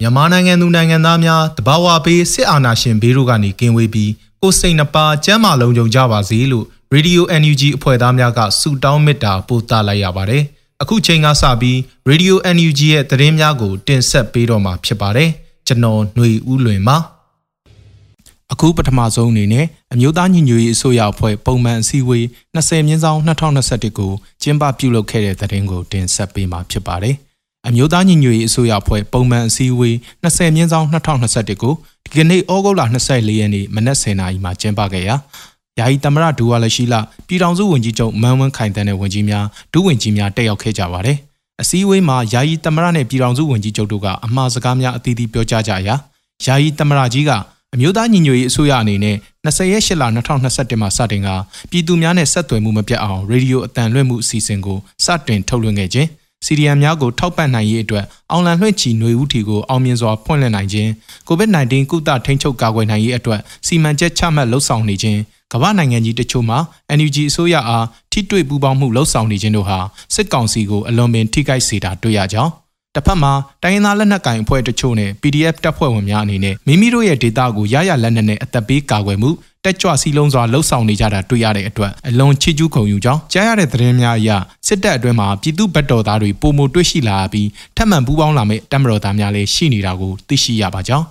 မြန်မာနိုင်ငံသူနိုင်ငံသားများတဘာဝပေးစစ်အာဏာရှင်ဘေးတို့ကနေကင်းဝေးပြီးကိုစိတ်နှပါကျမ်းမာလုံးကြုံကြပါစေလို့ Radio NUG အဖွဲ့သားများကဆုတောင်းမေတ္တာပို့သလိုက်ရပါတယ်။အခုချိန်ကစပြီး Radio NUG ရဲ့သတင်းများကို တင်ဆက်ပေးတော့မှာဖြစ်ပါတယ်။ကျွန်တော်ຫນွေဦးလွင်ပါ။အခုပထမဆုံးအနေနဲ့အမျိုးသားညီညွတ်ရေးအစိုးရအဖွဲ့ပုံမှန်အစည်းအဝေး20မြင်းဆောင်2021ကိုကျင်းပပြုလုပ်ခဲ့တဲ့သတင်းကိုတင်ဆက်ပေးမှာဖြစ်ပါတယ်။ အမျိုးသားညီညွတ်ရေးအစိုးရအဖွဲ့ပုံမှန်အစည်းအဝေး20မြင်းဆောင်2021ကိုဒီကနေ့ဩဂုတ်လ24ရက်နေ့မနက်10:00နာရီမှာကျင်းပခဲ့ရာယာယီသမရဒူဝါလရှိလပြည်ထောင်စုဝန်ကြီးချုပ်မန်ဝန်းခိုင်တန်းတဲ့ဝန်ကြီးများဒုဝန်ကြီးများတက်ရောက်ခဲ့ကြပါတယ်။အစည်းအဝေးမှာယာယီသမရနဲ့ပြည်ထောင်စုဝန်ကြီးချုပ်တို့ကအမှားစကားများအသီးသီးပြောကြားကြရာယာယီသမရကြီးကအမျိုးသားညီညွတ်ရေးအစိုးရအနေနဲ့20ရက်8လ2021မှာစတင်ကပြည်သူများနဲ့ဆက်သွယ်မှုမပြတ်အောင်ရေဒီယိုအတန်လွှင့်မှုအစီအစဉ်ကိုစတင်ထုတ်လွှင့်ခဲ့ခြင်း စီရီယံများကိုထောက်ပံ့နိုင်ရေးအတွက်အောင်လံလွှင့်ချီຫນွေဦးထီကိုအောင်မြင်စွာဖွင့်လှစ်နိုင်ခြင်း COVID-19 ကုသထိန်းချုပ်ကာကွယ်နိုင်ရေးအတွက်စီမံချက်ချမှတ်လှုပ်ဆောင်နေခြင်းကမ္ဘာနိုင်ငံကြီးတချို့မှာ NUG အစိုးရအားထိတွေ့ပူးပေါင်းမှုလှုပ်ဆောင်နေခြင်းတို့ဟာစစ်ကောင်စီကိုအလွန်ပင်ထိခိုက်စေတာတွေ့ရကြောင်းတစ်ဖက်မှာတိုင်းရင်းသားလက်နက်ကင်အဖွဲ့တချို့နဲ့ PDF တပ်ဖွဲ့ဝင်များအနေနဲ့မိမိတို့ရဲ့ဒေတာကိုရရလက်နက်နဲ့အသက်ပေးကာကွယ်မှု တက်ကြွစီလုံးစွာလှုပ်ဆောင်နေကြတာတွေ့ရတဲ့အတွက်အလွန်ချီးကျူးခုံယူကြောင်းကြားရတဲ့သတင်းများအရစစ်တပ်အတွင်းမှာပြည်သူ့ဗတ်တော်သားတွေပုံမတွေ့ရှိလာပြီးထပ်မံပူးပေါင်းလာမဲ့တပ်မတော်သားများလည်းရှိနေတာကိုသိရှိရပါကြောင်း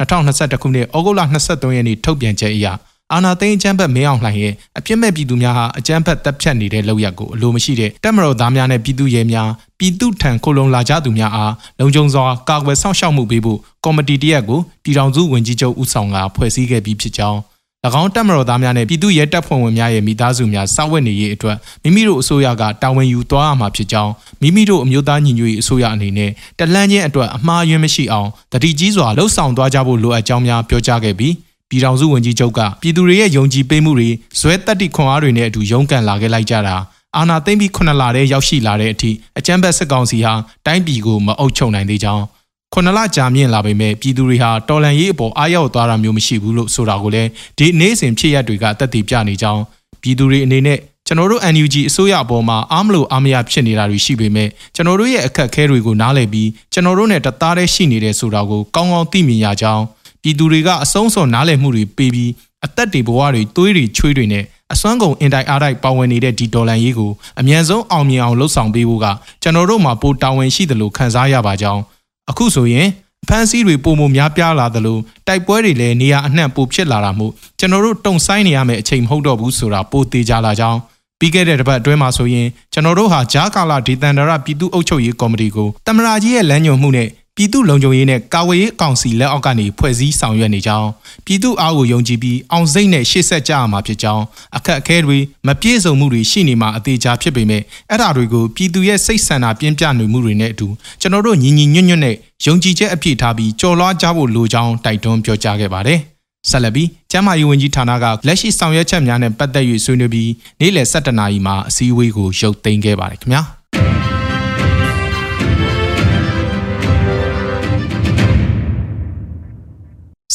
2021ခုနှစ်ဩဂုတ်လ23ရက်နေ့ထုတ်ပြန်ချက်အရအာနာသိန်းအကြမ်းဖက်မင်းအောင်လှိုင်ရဲ့အပြစ်မဲ့ပြည်သူများဟာအကြမ်းဖက်တပ်ဖြတ်နေတဲ့လုပ်ရက်ကိုအလိုမရှိတဲ့တပ်မတော်သားများနဲ့ပြည်သူရဲများပြည်သူထံခိုလုံလာကြသူများအားလုံခြုံစွာကာကွယ်စောင့်ရှောက်မှုပေးဖို့ကော်မတီတရက်ကိုပြည်ထောင်စုဝန်ကြီးချုပ်ဦးဆောင်ကဖွဲ့စည်းခဲ့ပြီးဖြစ်ကြောင်း၎ င်းတပ်မတော်သားများနဲ့ပြည်သူ့ရဲတပ်ဖွဲ့ဝင်များရဲ့မိသားစုများစောင့်ဝတ်နေရေးအတွက်မိမိတို့အစိုးရကတာဝန်ယူသွားရမှာဖြစ်ကြောင်းမိမိတို့အမျိုးသားညီညွတ်ရေးအစိုးရအနေနဲ့တလန့်ချင်းအတွက်အမှားယွင်းမရှိအောင်တတိကြီးစွာလှုပ်ဆောင်သွားကြဖို့လိုအပ်ကြောင်းများပြောကြားခဲ့ပြီးပြည်ထောင်စုဝန်ကြီးချုပ်ကပြည်သူတွေရဲ့ယုံကြည်ပေးမှုတွေဇွဲတက်တိခွန်အားတွေနဲ့အတူရုန်းကန်လာခဲ့လိုက်ကြတာအာနာသိမ့်ပြီးခုနှစ်လတည်းရောက်ရှိလာတဲ့အထိအကြမ်းဖက်စစ်ကောင်စီဟာတိုင်းပြည်ကိုမအုပ်ချုပ်နိုင်သေးကြောင်း ခုနှစ်လကြာမြင့်လာပေမဲ့ပြည်သူတွေဟာတော်လန်ရေးအပေါ်အားရောက်သွားတာမျိုးမရှိဘူးလို့ဆိုတာကိုလည်းဒီနေ့စဉ်ဖြစ်ရပ်တွေကတက်တည်ပြနေကြောင်းပြည်သူတွေအနေနဲ့ကျွန်တော်တို့ NUG အစိုးရအပေါ်မှာအားမလို့အားမရဖြစ်နေတာတွေရှိပေမဲ့ကျွန်တော်တို့ရဲ့အခက်အခဲတွေကိုနားလည်ပြီးကျွန်တော်တို့နဲ့တသားတည်းရှိနေတဲ့ဆိုတာကိုကောင်းကောင်းသိမြင်ရကြောင်းပြည်သူတွေကအဆုံးစွန်နားလည်မှုတွေပေးပြီးအသက်တွေဘဝတွေသွေးတွေချွေးတွေနဲ့အစွမ်းကုန်အင်တိုက်အားတိုက်ပါဝင်နေတဲ့ဒီဒေါ်လန်ရေးကိုအမြန်ဆုံးအောင်မြင်အောင်လှုပ်ဆောင်ပေးဖို့ကကျွန်တော်တို့မှာပိုတာဝန်ရှိတယ်လို့ခံစားရပါကြောင်း အခုဆိုရင်ဖမ်းဆီးတွေပုံမများပြားလာသလိုတိုက်ပွဲတွေလည်းနေရာအနှံ့ပိုဖြစ်လာတာမို့ကျွန်တော်တို့တုံဆိုင်နေရမယ့်အချိန်မဟုတ်တော့ဘူးဆိုတာပိုသေးကြလာကြောင်းပြီးခဲ့တဲ့တစ်ပတ်အတွင်းမှာဆိုရင်ကျွန်တော်တို့ဟာဂျားကာလာဒေသန္တရပြည်သူ့အုပ်ချုပ်ရေးကော်မတီကိုတမရာကြီးရဲ့လမ်းညွှန်မှုနဲ့ ပြည်သူ့လုံခြုံရေးနဲ့ကာဝေးရေးအကောင်စီလက်အောက်ကနေဖွဲ့စည်းဆောင်ရွက်နေကြောင်းပြည်သူ့အားကိုယုံကြည်ပြီးအောင်စိတ်နဲ့ရှေ့ဆက်ကြရမှာဖြစ်ကြောင်းအခက်အခဲတွေမပြည့်စုံမှုတွေရှိနေမှာအသေးချာဖြစ်ပေမဲ့အဲ့ဒါတွေကိုပြည်သူရဲ့စိတ်ဆန္ဒပြင်းပြနေမှုတွေနဲ့အတူကျွန်တော်တို့ညီညီညွတ်ညွတ်နဲ့ယုံကြည်ချက်အပြည့်ထားပြီးကြော်လွှားကြဖို့လိုကြောင်းတိုက်တွန်းပြောကြားခဲ့ပါတယ်ဆက်လက်ပြီးကျမ်းမာရေးဝန်ကြီးဌာနကလက်ရှိဆောင်ရွက်ချက်များနဲ့ပတ်သက်၍ဆွေးနွေးပြီးနေ့လယ်7:00နာရီမှာအစည်းအဝေးကိုရုပ်သိမ်းခဲ့ပါတယ်ခင်ဗျာ။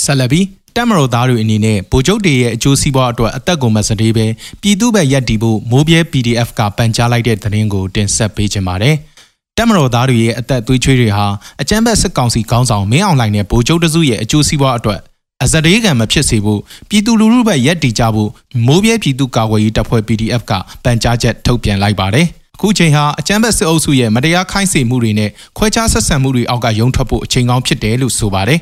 ဆက်လက်ပြီးတက်မတော်သားတွေအနေနဲ့ဗိုလ်ချုပ်တွေရဲ့အကျိုးစီးပွားအတွက်အသက်ကုန်မစတေးပဲပြည်သူ့ဘက်ရက်တီဖို့မိုးပြဲ PDF ကပန်ကြားလိုက်တဲ့သတင်းကိုတင်ဆက်ပေးခြင်းပါတယ်။တက်မတော်သားတွေရဲ့အသက်သွေးချွေးတွေဟာအကြမ်းဖက်စစ်ကောင်စီခေါင်းဆောင်မင်းအောင်လှိုင်နဲ့ဗိုလ်ချုပ်တစုရဲ့အကျိုးစီးပွားအတွက်အစတေးကံမဖြစ်စေဖို့ပြည်သူလူထုဘက်ရက်တီကြဖို့မိုးပြဲပြည်သူ့ကာကွယ်ရေးတပ်ဖွဲ့ PDF ကပန်ကြားချက်ထုတ်ပြန်လိုက်ပါတယ်။အခုချိန်ဟာအကြမ်းဖက်စစ်အုပ်စုရဲ့မတရားခိုင်းစေမှုတွေနဲ့ခွဲခြားဆက်ဆံမှုတွေအောက်ကရုံထွက်ဖို့အချိန်ကောင်းဖြစ်တယ်လို့ဆိုပါတယ်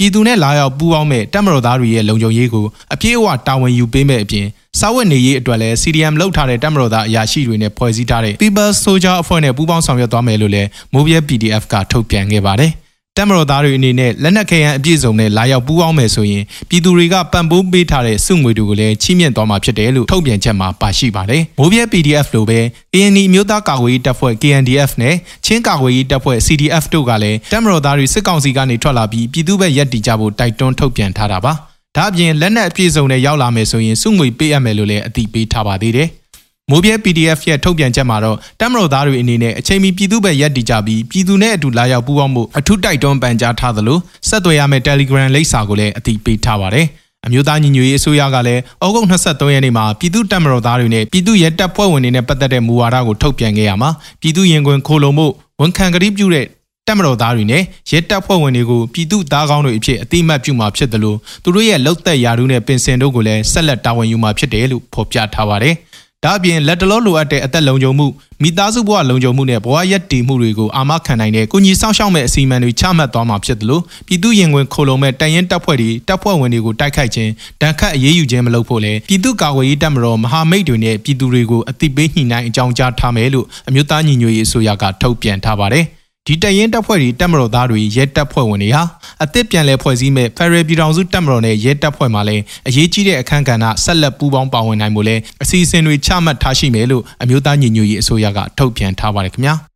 ပြည်သူနဲ့လာရောက်ပူးပေါင်းမဲ့တပ်မတော်သားတွေရဲ့လုံခြုံရေးကိုအပြည့်အဝတာဝန်ယူပေးမဲ့အပြင်စာဝတ်နေရေးအတွက်လည်း CDM လောက်ထားတဲ့တပ်မတော်သားအရာရှိတွေနဲ့ဖွဲ့စည်းထားတဲ့ People Soldier အဖွဲ့နဲ့ပူးပေါင်းဆောင်ရွက်သွားမယ်လို့လည်း Mobile PDF ကထုတ်ပြန်ခဲ့ပါတယ်။ တက်မတော်သားတွေအနေနဲ့လက်နက်ခဲယမ်းအပြည့်စုံနဲ့လာရောက်ပူးပေါင်းမယ်ဆိုရင်ပြည်သူတွေကပံ့ပိုးပေးထားတဲ့စုငွေတွေကိုလည်းချီးမြှင့်သွားမှာဖြစ်တယ်လို့ထုတ်ပြန်ချက်မှာပါရှိပါတယ်။မိုးပြဲ PDF လိုပဲ ANI မျိုးသားကာကွယ်ရေးတပ်ဖွဲ့ KNDF နဲ့ချင်းကာကွယ်ရေးတပ်ဖွဲ့ CDF တို့ကလည်းတက်မတော်သားတွေစစ်ကောင်စီကနေထွက်လာပြီးပြည်သူ့ဘက်ရပ်တည်ကြဖို့တိုက်တွန်းထုတ်ပြန်ထားတာပါ။ဒါ့အပြင်လက်နက်အပြည့်စုံနဲ့ရောက်လာမယ်ဆိုရင်စုငွေပေးအပ်မယ်လို့လည်းအသိပေးထားပါသေးတယ်။ မိုးပြဲ PDF ရဲ့ထုတ်ပြန်ချက်မှာတော့တမတော်သားတွေအနေနဲ့အချိန်မီပြည်သူ့ဘက်ရက်တည်ကြပြီးပြည်သူနဲ့အတူလာရောက်ပူးပေါင်းမှုအထူးတိုက်တွန်းပန်ကြားထားသလိုဆက်သွယ်ရမယ့် Telegram လိပ်စာကိုလည်းအသိပေးထားပါတယ်။အမျိုးသားညီညွတ်ရေးအစိုးရကလည်းဩဂုတ်23ရက်နေ့မှာပြည်သူ့တပ်မတော်သားတွေနဲ့ပြည်သူ့ရဲတပ်ဖွဲ့ဝင်တွေနဲ့ပတ်သက်တဲ့မူဝါဒကိုထုတ်ပြန်ခဲ့ရမှာပြည်သူ့ရင်ခွင်ခိုလုံမှုဝန်ခံကတိပြုတဲ့တပ်မတော်သားတွေနဲ့ရဲတပ်ဖွဲ့ဝင်တွေကိုပြည်သူ့သားကောင်းတွေအဖြစ်အတိအမှတ်ပြုမှာဖြစ်တယ်လို့သူတို့ရဲ့လောက်သက်ရာထူးနဲ့ပင်စင်တို့ကိုလည်းဆက်လက်တာဝန်ယူမှာဖြစ်တယ်လို့ဖော်ပြထားပါတယ်။ ဒါအပြင်လက်တလောလိုအပ်တဲ့အသက်လုံခြုံမှုမိသားစုဘဝလုံခြုံမှုနဲ့ဘဝရက်တည်မှုတွေကိုအာမခံနိုင်တဲ့ကုညီဆောင်ရှောက်မဲ့အစီအမံတွေချမှတ်သွားမှာဖြစ်တယ်လို့ပြည်သူရင်ဝင်ခိုလုံမဲ့တန်ရင်တပ်ဖွဲ့တွေတပ်ဖွဲ့ဝင်တွေကိုတိုက်ခိုက်ခြင်းတန်ခတ်အရေးယူခြင်းမလုပ်ဖို့လဲပြည်သူ့ကာကွယ်ရေးတပ်မတော်မဟာမိတ်တွေနဲ့ပြည်သူတွေကိုအသိပေးညှိနှိုင်းအကြောင်းကြားထားမယ်လို့အမျိုးသားညီညွတ်ရေးအစိုးရကထုတ်ပြန်ထားပါတယ်။ ဒီတရင်တပ်ဖွဲ့တွေတပ်မတော်သားတွေရဲတပ်ဖွဲ့ဝင်တွေဟာအသစ်ပြန်လည်ဖွဲ့စည်းမဲ့ Federal ပြည်ထောင်စုတပ်မတော်နဲ့ရဲတပ်ဖွဲ့မှလည်းအရေးကြီးတဲ့အခမ်းကဏ္ဍဆက်လက်ပူးပေါင်းပါဝင်နိုင်မှုလဲအစီအစဉ်တွေချမှတ်ထားရှိမယ်လို့အမျိုးသားညီညွတ်ရေးအစိုးရကထုတ်ပြန်ထားပါတယ်ခင်ဗျာ။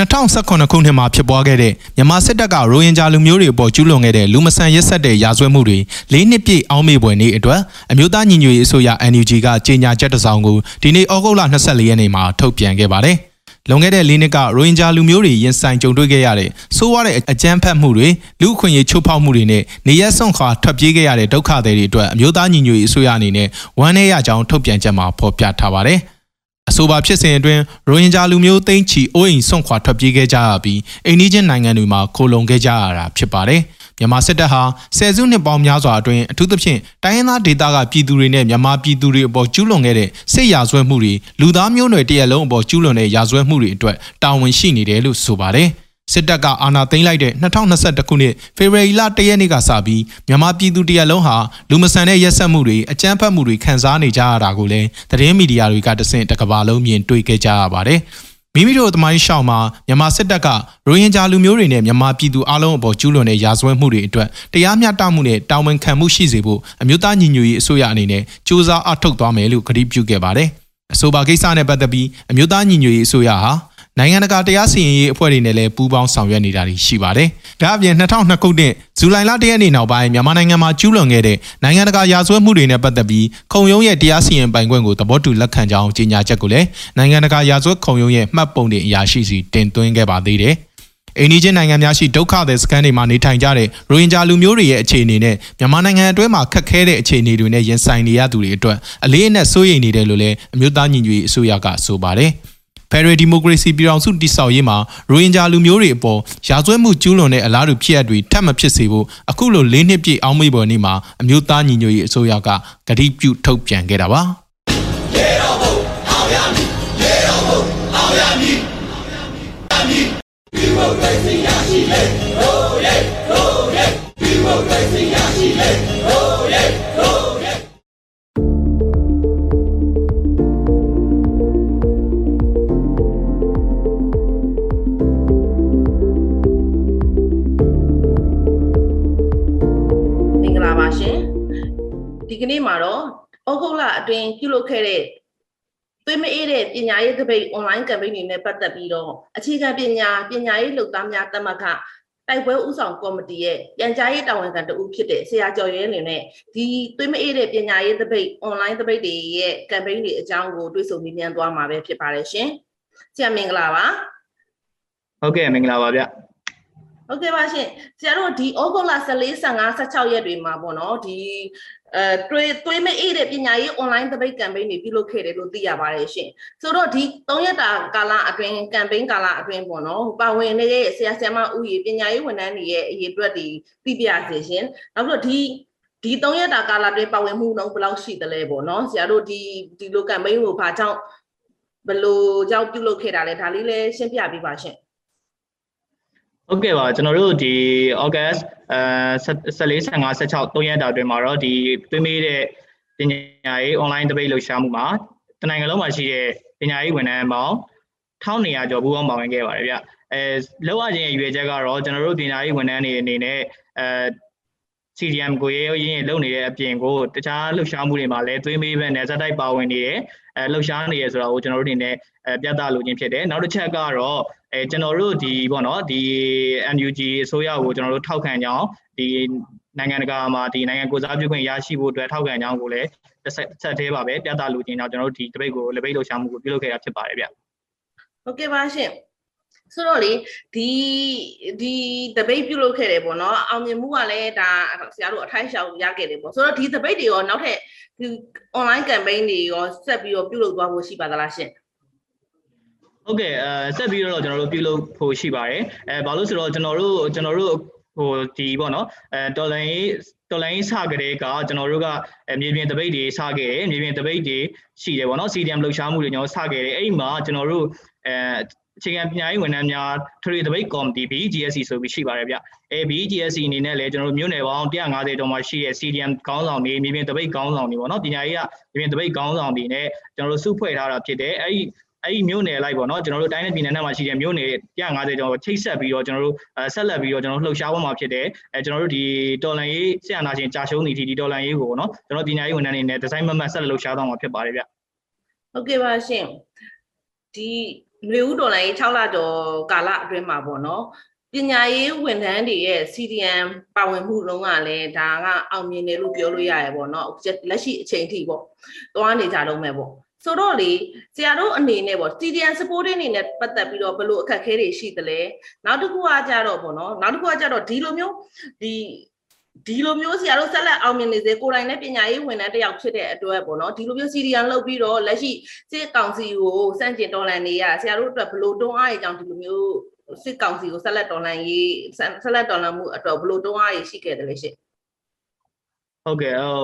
2019ခုနှစ်မှာဖြစ်ပွားခဲ့တဲ့မြန်မာစစ်တပ်ကရိုဟင်ဂျာလူမျိုးတွေအပေါ်ကျူးလွန်ခဲ့တဲ့လူမဆန်ရက်ဆက်တဲ့ရာဇဝတ်မှုတွေ၄နှစ်ပြည့်အောင်းမေပွဲနေ့အတွက်အမျိုးသားညီညွတ်ရေးအစိုးရ NUG ကကြေညာချက်တစ်စောင်ကိုဒီနေ့ဩဂုတ်လ24ရက်နေ့မှာထုတ်ပြန်ခဲ့ပါတယ်။လွန်ခဲ့တဲ့၄နှစ်ကရိုဟင်ဂျာလူမျိုးတွေရင်ဆိုင်ကြုံတွေ့ခဲ့ရတဲ့ဆိုးဝါးတဲ့အကြမ်းဖက်မှုတွေလူအခွင့်အရေးချိုးဖောက်မှုတွေနဲ့နေရက်စွန့်ခွာထွက်ပြေးခဲ့ရတဲ့ဒုက္ခသည်တွေအတွက်အမျိုးသားညီညွတ်ရေးအစိုးရအနေနဲ့ဝမ်းနည်းရကြောင်းထုတ်ပြန်ချက်မှာဖော်ပြထားပါတယ်။ အဆိုပါဖြစ်စဉ်အတွင်းရိုဟင်ဂျာလူမျိုးသိန်းချီအိုးအိမ်ဆွန့်ခွာထွက်ပြေးခဲ့ကြရပြီးအိန္ဒိချင်းနိုင်ငံတွေမှာခိုလုံခဲ့ကြရတာဖြစ်ပါတယ်။မြန်မာစစ်တပ်ဟာဆယ်စုနှစ်ပေါင်းများစွာအတွင်းအထူးသဖြင့်တိုင်းရင်းသားဒေသကပြည်သူတွေနဲ့မြန်မာပြည်သူတွေအပေါ်ကျူးလွန်ခဲ့တဲ့စစ်ရာဇဝတ်မှုတွေလူသားမျိုးနွယ်တရက်လုံးအပေါ်ကျူးလွန်တဲ့ရာဇဝတ်မှုတွေအတွက်တာဝန်ရှိနေတယ်လို့ဆိုပါတယ်။ စစ်တပ်ကအာဏာသိမ်းလိုက်တဲ့2021ခုနှစ်ဖေဖော်ဝါရီလ1ရက်နေ့ကစပြီးမြန်မာပြည်သူတရက်လုံးဟာလူမဆန်တဲ့ရက်စက်မှုတွေအကြမ်းဖက်မှုတွေခံစားနေကြရတာကိုလည်းသတင်းမီဒီယာတွေကတဆင့်တကဘာလုံးမြင်တွေ့ခဲ့ကြရပါတယ်။မိမိတို့သမိုင်းရှောင်းမှာမြန်မာစစ်တပ်ကရိုဟင်ဂျာလူမျိုးတွေနဲ့မြန်မာပြည်သူအလုံးအပေါ်ကျူးလွန်တဲ့ရာဇဝတ်မှုတွေအတွက်တရားမျှတမှုနဲ့တာဝန်ခံမှုရှိစေဖို့အမျိုးသားညီညွတ်ရေးအစိုးရအနေနဲ့စ조사အထောက်သွားမယ်လို့ကတိပြုခဲ့ပါတယ်။အဆိုပါကိစ္စနဲ့ပတ်သက်ပြီးအမျိုးသားညီညွတ်ရေးအစိုးရဟာ နိုင်ငံတကာတရားစီရင်ရေးအဖွဲ့တွေနဲ့လည်းပူးပေါင်းဆောင်ရွက်နေတာရှိပါတယ်။ဒါအပြင်2002ခုနှစ်ဇူလိုင်လ၁ရက်နေ့နောက်ပိုင်းမြန်မာနိုင်ငံမှာကျူးလွန်ခဲ့တဲ့နိုင်ငံတကာရာဇဝတ်မှုတွေနဲ့ပတ်သက်ပြီးခုံရုံးရဲ့တရားစီရင်ပိုင်ခွင့်ကိုသဘောတူလက်ခံကြောင်းကြေညာချက်ကိုလည်းနိုင်ငံတကာရာဇဝတ်ခုံရုံးရဲ့မှတ်ပုံတင်အရာရှိစီတင်သွင်းခဲ့ပါသေးတယ်။အိန္ဒိချင်းနိုင်ငံများရှိဒုက္ခသည်စခန်းတွေမှာနေထိုင်ကြတဲ့ရိုဟင်ဂျာလူမျိုးတွေရဲ့အခြေအနေနဲ့မြန်မာနိုင်ငံအတွင်းမှာခက်ခဲတဲ့အခြေအနေတွေနဲ့ရင်ဆိုင်နေရသူတွေအတွက်အလေးအနက်စိုးရိမ်နေတယ်လို့လည်းအမျိုးသားညီညွတ်ရေးအစိုးရကဆိုပါတယ်။ ဖယ်ဒရယ်ဒီမိုကရေစီပြည်ထောင်စုတည်ဆောက်ရေးမှာရိုဟင်ဂျာလူမျိုးတွေအပေါ်ရာဇဝတ်မှုကျူးလွန်တဲ့အလားတူဖြစ်ရပ်တွေထပ်မဖြစ်စေဖို့အခုလို၄နှစ်ပြည့်အောင်မေ့ပေါ်နေ့မှာအမျိုးသားညီညွတ်ရေးအစိုးရကကတိပြုထုတ်ပြန်ခဲ့တာပါရေတော်ဘုံအောင်ရမည်ရေတော်ဘုံအောင်ရမည်ဒီမိုကရေစီရရှိလေဟိုးရဲဟိုးရဲဒီမိုကရေစီရရှိလေ နေ့မှာတော့ဩဂုတ်လအတွင်းပြုလုပ်ခဲ့တဲ့သွေးမအေးတဲ့ပညာရေးတပိတ် online campaign တွေနဲ့ပတ်သက်ပြီးတော့အခြေခံပညာပညာရေးလုပ်သားများတမခတိုက်ပွဲဥဆောင်ကော်မတီရဲ့ပြန်ကြားရေးတာဝန်ခံတဦးဖြစ်တဲ့ဆရာကျော်ရဲအနေနဲ့ဒီသွေးမအေးတဲ့ပညာရေးတပိတ် online တပိတ်တွေရဲ့ campaign တွေအကြောင်းကိုတွေးဆုံမြင်မြန်သွားမှာပဲဖြစ်ပါတယ်ရှင်။ဆရာမင်္ဂလာပါ။ဟုတ်ကဲ့မင်္ဂလာပါဗျ။ဟုတ်ကဲ့ပါရှင်ဆရာတို့ဒီဩဂုတ်လ14 15 16ရက်တွေမှာပေါ့နော်ဒီ အဲတွေးတွေးမအေးတဲ့ပညာရေး online တပိတ် campaign တွေပြုလုပ်ခဲ့တယ်လို့သိရပါတယ်ရှင်ဆိုတော့ဒီ3ရက်တာကာလအတွင်း campaign ကာလအတွင်းပေါ့နော်ပါဝင်နေတဲ့ဆရာဆရာမဥယျာဉ်ပညာရေးဝန်ထမ်းတွေရဲ့အရေးအတွက်တွေသိပြစေရှင်နောက်ပြီးတော့ဒီဒီ3ရက်တာကာလတွင်ပါဝင်မှုနှုန်းဘယ်လောက်ရှိသလဲပေါ့နော်ဆရာတို့ဒီဒီလို campaign ကိုဘာကြောင့်ဘယ်လိုကြောင့်ပြုလုပ်ခဲ့တာလဲဒါလေးလည်းရှင်းပြပေးပါရှင် ဟုတ်ကဲ့ပါကျွန်တော်တို့ဒီ August အဲ14 15 16 3ရက်တာအတွင်းမှာတော့ဒီသွေးမေးတဲ့ပညာရေး online debate လှုပ်ရှားမှုမှာတနိုင်ငံလုံးမှာရှိတဲ့ပညာရေးဝန်ထမ်းပေါင်း1200ကျော်ပူးပေါင်းပါဝင်ခဲ့ပါတယ်ဗျအဲလောက်ရခြင်းရဲ့ရွေချက်ကတော့ကျွန်တော်တို့ပညာရေးဝန်ထမ်းတွေအနေနဲ့အဲ CDM ကိုရေးရင်းလုပ်နေတဲ့အပြင်ကိုတခြားလှုပ်ရှားမှုတွေမှာလည်းသွေးမေးပဲနဲ့ဇက်တိုက်ပါဝင်နေတယ် အဲလှုပ်ရှားနေရဆိုတာကိုကျွန်တော်တို့အနေနဲ့အဲပြသလိုခြင်းဖြစ်တယ်နောက်တစ်ချက်ကတော့အဲကျွန်တော်တို့ဒီပေါ့နော်ဒီ NUG အစိုးရကိုကျွန်တော်တို့ထောက်ခံကြအောင်ဒီနိုင်ငံတကာမှာဒီနိုင်ငံကိုစားပြုခွင့်ရရှိဖို့အတွက်ထောက်ခံကြအောင်ကိုလည်းတစ်ဆက်ဆက်သေးပါပဲပြသလိုခြင်းကြောင့်ကျွန်တော်တို့ဒီ debate ကို debate လှုပ်ရှားမှုကိုပြုလုပ်ခဲ့တာဖြစ်ပါတယ်ဗျဟုတ်ကဲ့ပါရှင် ဆိုတော့လေဒီဒီ debate ပြုလုပ်ခဲ့တယ်ပေါ့နော်အောင်မြင်မှုကလည်းဒါဆရာတို့အထိုက်ရှောက်ရခဲ့တယ်ပေါ့ဆိုတော့ဒီ debate တွေရောနောက်ထပ်ဒီ online campaign တွေရောဆက်ပြီးတော့ပြုလုပ်သွားဖို့ရှိပါသလားရှင်ဟုတ်ကဲ့အဲဆက်ပြီးတော့ကျွန်တော်တို့ပြုလုပ်ဖို့ရှိပါတယ်အဲဘာလို့ဆိုတော့ကျွန်တော်တို့ကျွန်တော်တို့ဟိုဒီပေါ့နော်အဲတော်လိုင်းတော်လိုင်းစကြတဲ့ကကျွန်တော်တို့ကမြေပြင်တပိတ်တွေစခဲ့တယ်မြေပြင်တပိတ်တွေရှိတယ်ပေါ့နော် CDM လှုပ်ရှားမှုတွေကျွန်တော်စခဲ့တယ်အဲ့ဒီမှာကျွန်တော်တို့အဲ အခြေခံပညာရေးဝန်ထမ်းများထရီတပိတ်ကော်မတီ BGSC ဆိုပြီးရှိပါတယ်ဗျအဲ BGSC အနေနဲ့လည်းကျွန်တော်တို့မြို့နယ်ပေါင်း150ကျော်မှာရှိတဲ့ CDM ခေါင်းဆောင်တွေမြေပြင်တပိတ်ခေါင်းဆောင်တွေပေါ့နော်ပညာရေးကမြေပြင်တပိတ်ခေါင်းဆောင်တွေနဲ့ကျွန်တော်တို့စုဖွဲ့ထားတာဖြစ်တယ်အဲ့ဒီအဲ့ဒီမြို့နယ်လိုက်ပေါ့နော်ကျွန်တော်တို့တိုင်းနဲ့ပြည်နယ်နဲ့မှာရှိတဲ့မြို့နယ်150ကျော်ချိတ်ဆက်ပြီးတော့ကျွန်တော်တို့ဆက်လက်ပြီးတော့ကျွန်တော်တို့လှုပ်ရှားပေါ်မှာဖြစ်တယ်အဲကျွန်တော်တို့ဒီတော်လန်ရေးဆရာနာရှင်ကြာရှုံးနေဒီတော်လန်ရေးကိုပေါ့နော်ကျွန်တော်ပညာရေးဝန်ထမ်းတွေနဲ့ဒီဇိုင်းမမတ်ဆက်လက်လှုပ်ရှားသွားမှာဖြစ်ပါတယ်ဗျဟုတ်ကဲ့ပါရှင်ဒီ ຫນွေဦးတော်လိုင်း6လကျော်ကာလအတွင်းမှာပေါ့နော်ပညာရေးဝန်ထမ်းတွေရဲ့ CDM ပါဝင်မှုလုံးကလည်းဒါကအောင်မြင်တယ်လို့ပြောလို့ရရပေါ့နော်လက်ရှိအချိန်ထိပေါ့သွားနေကြတော့မယ်ပေါ့ဆိုတော့လေဆရာတို့အနေနဲ့ပေါ့ CDN supporting အနေနဲ့ပတ်သက်ပြီးတော့ဘယ်လိုအခက်အခဲတွေရှိသလဲနောက်တစ်ခုကကြတော့ပေါ့နော်နောက်တစ်ခုကကြတော့ဒီလိုမျိုးဒီ ဒီလိုမျိုးဆရာတို့ဆက်လက်အောင်မြင်နေစေကိုယ်တိုင်နဲ့ပညာရေးဝန်ထမ်းတစ်ယောက်ဖြစ်တဲ့အတွက်ပေါ့နော်ဒီလိုမျိုး CDN လုပ်ပြီးတော့လက်ရှိစစ်ကောင်စီကိုစန့်ကျင်တော်လှန်နေရဆရာတို့အတွက်ဘယ်လိုတွန်းအားရကြောင်းဒီလိုမျိုးစစ်ကောင်စီကိုဆက်လက်တော်လှန်ရေးဆက်လက်တော်လှန်မှုအတွက်ဘယ်လိုတွန်းအားရရှိခဲ့တယ်လဲရှင့် ဟုတ်ကဲ့ဟို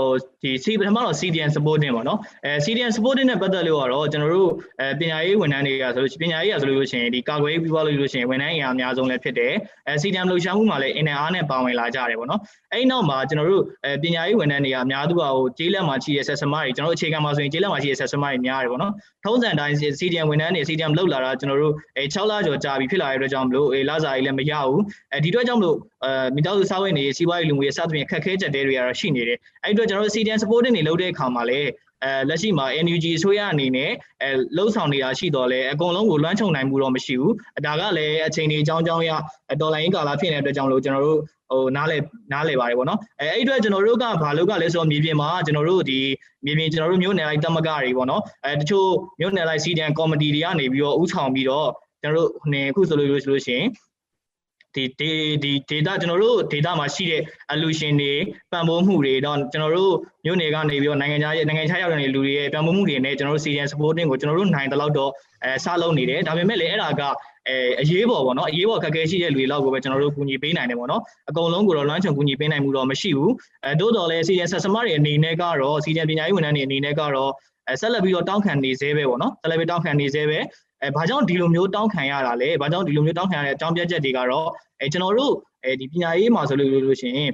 ဒီ C ပထမတော့ CDN supporting ပေါ့နော်အဲ CDN supporting နဲ့ပတ်သက်လို့ကတော့ကျွန်တော်တို့အဲပညာရေးဝန်ထမ်းတွေကဆိုလို့ပညာရေးရဆိုလို့ရှိရင်ဒီကာကွယ်ရေးပြီးသွားလို့ရှိရင်ဝန်ထမ်းအင်အားအများဆုံးလည်းဖြစ်တယ်အဲ CDN လှုပ်ရှားမှုမှာလည်းအင်အားနဲ့ပါဝင်လာကြတယ်ပေါ့နော်အဲ့ဒီနောက်မှာကျွန်တော်တို့အဲပညာရေးဝန်ထမ်းတွေကအများသူကဟိုကျေးလက်မှာရှိတဲ့ဆက်စမတွေကျွန်တော်တို့အခြေခံမှာဆိုရင်ကျေးလက်မှာရှိတဲ့ဆက်စမတွေများတယ်ပေါ့နော်ထုံးစံတိုင်း CDN ဝန်ထမ်းတွေ CDN လောက်လာတာကျွန်တော်တို့အဲ6လကျော်ကြာပြီဖြစ်လာတဲ့အတွက်ကြောင့်မလို့အဲလစာကြီးလည်းမရဘူးအဲဒီအတွက်ကြောင့်မလို့ အဲမိသားစုစားဝတ်နေရေးစီးပွားရေးလူမှုရေးစသဖြင့်ခက်ခဲချက်တွေကတော့ရှိနေတယ်အဲ့ဒီအတွက်ကျွန်တော်တို့ CDN supporting တွေလုပ်တဲ့အခါမှာလည်းအဲလက်ရှိမှာ NUG အစိုးရအနေနဲ့အဲလှုပ်ဆောင်နေတာရှိတော့လဲအကုန်လုံးကိုလွှမ်းခြုံနိုင်မှုတော့မရှိဘူးဒါကလည်းအချိန်ကြီးအကြောင်းကြောင်းရဒေါ်လာရင်းကာလာဖြစ်နေတဲ့အတွက်ကြောင့်လို့ကျွန်တော်တို့ဟိုနားလေနားလေပါတယ်ပေါ့နော်အဲအဲ့ဒီအတွက်ကျွန်တော်တို့ကဘာလို့ကလဲဆိုတော့မြေပြင်မှာကျွန်တော်တို့ဒီမြေပြင်ကျွန်တော်တို့မြို့နယ်လိုက်တမကတွေပေါ့နော်အဲတချို့မြို့နယ်လိုက် CDN committee တွေကနေပြီးတော့ဥဆောင်ပြီးတော့ကျွန်တော်တို့နေအခုဆိုလို့ဆိုလို့ရှိရင် ဒီဒီဒီ data ကျွန်တော်တို့ data မှာရှိတဲ့ allusion တွေပံ့ပိုးမှုတွေတော့ကျွန်တော်တို့မြို့နယ်ကနေပြီးတော့နိုင်ငံခြားရဲ့နိုင်ငံခြားရောက်တဲ့လူတွေရဲ့ပံ့ပိုးမှုတွေနဲ့ကျွန်တော်တို့ CDN supporting ကိုကျွန်တော်တို့နိုင်တဲ့လောက်တော့အဲစလုပ်နေတယ်ဒါပေမဲ့လည်းအဲ့ဒါကအဲအရေးပေါ်ပေါ့နော်အရေးပေါ်ခက်ခဲရှိတဲ့လူတွေလောက်ကိုပဲကျွန်တော်တို့ကူညီပေးနိုင်တယ်ပေါ့နော်အကုန်လုံးကိုတော့လွှမ်းခြုံကူညီပေးနိုင်မှုတော့မရှိဘူးအဲတိုးတော်လည်း CDN ဆက်စမတွေအနေနဲ့ကတော့ CDN ပညာရေးဝန်ထမ်းတွေအနေနဲ့ကတော့အဲဆက်လက်ပြီးတော့တောင်းခံနေသေးပဲပေါ့နော်ဆက်လက်ပြီးတောင်းခံနေသေးပဲ အဲဘာကြောင့်ဒီလိုမျိုးတောင်းခံရတာလဲဘာကြောင့်ဒီလိုမျိုးတောင်းခံရတဲ့အကြောင်းပြချက်တွေကတော့အဲကျွန်တော်တို့အဲဒီပညာရေးမှာဆိုလို့လို့ရှိရင်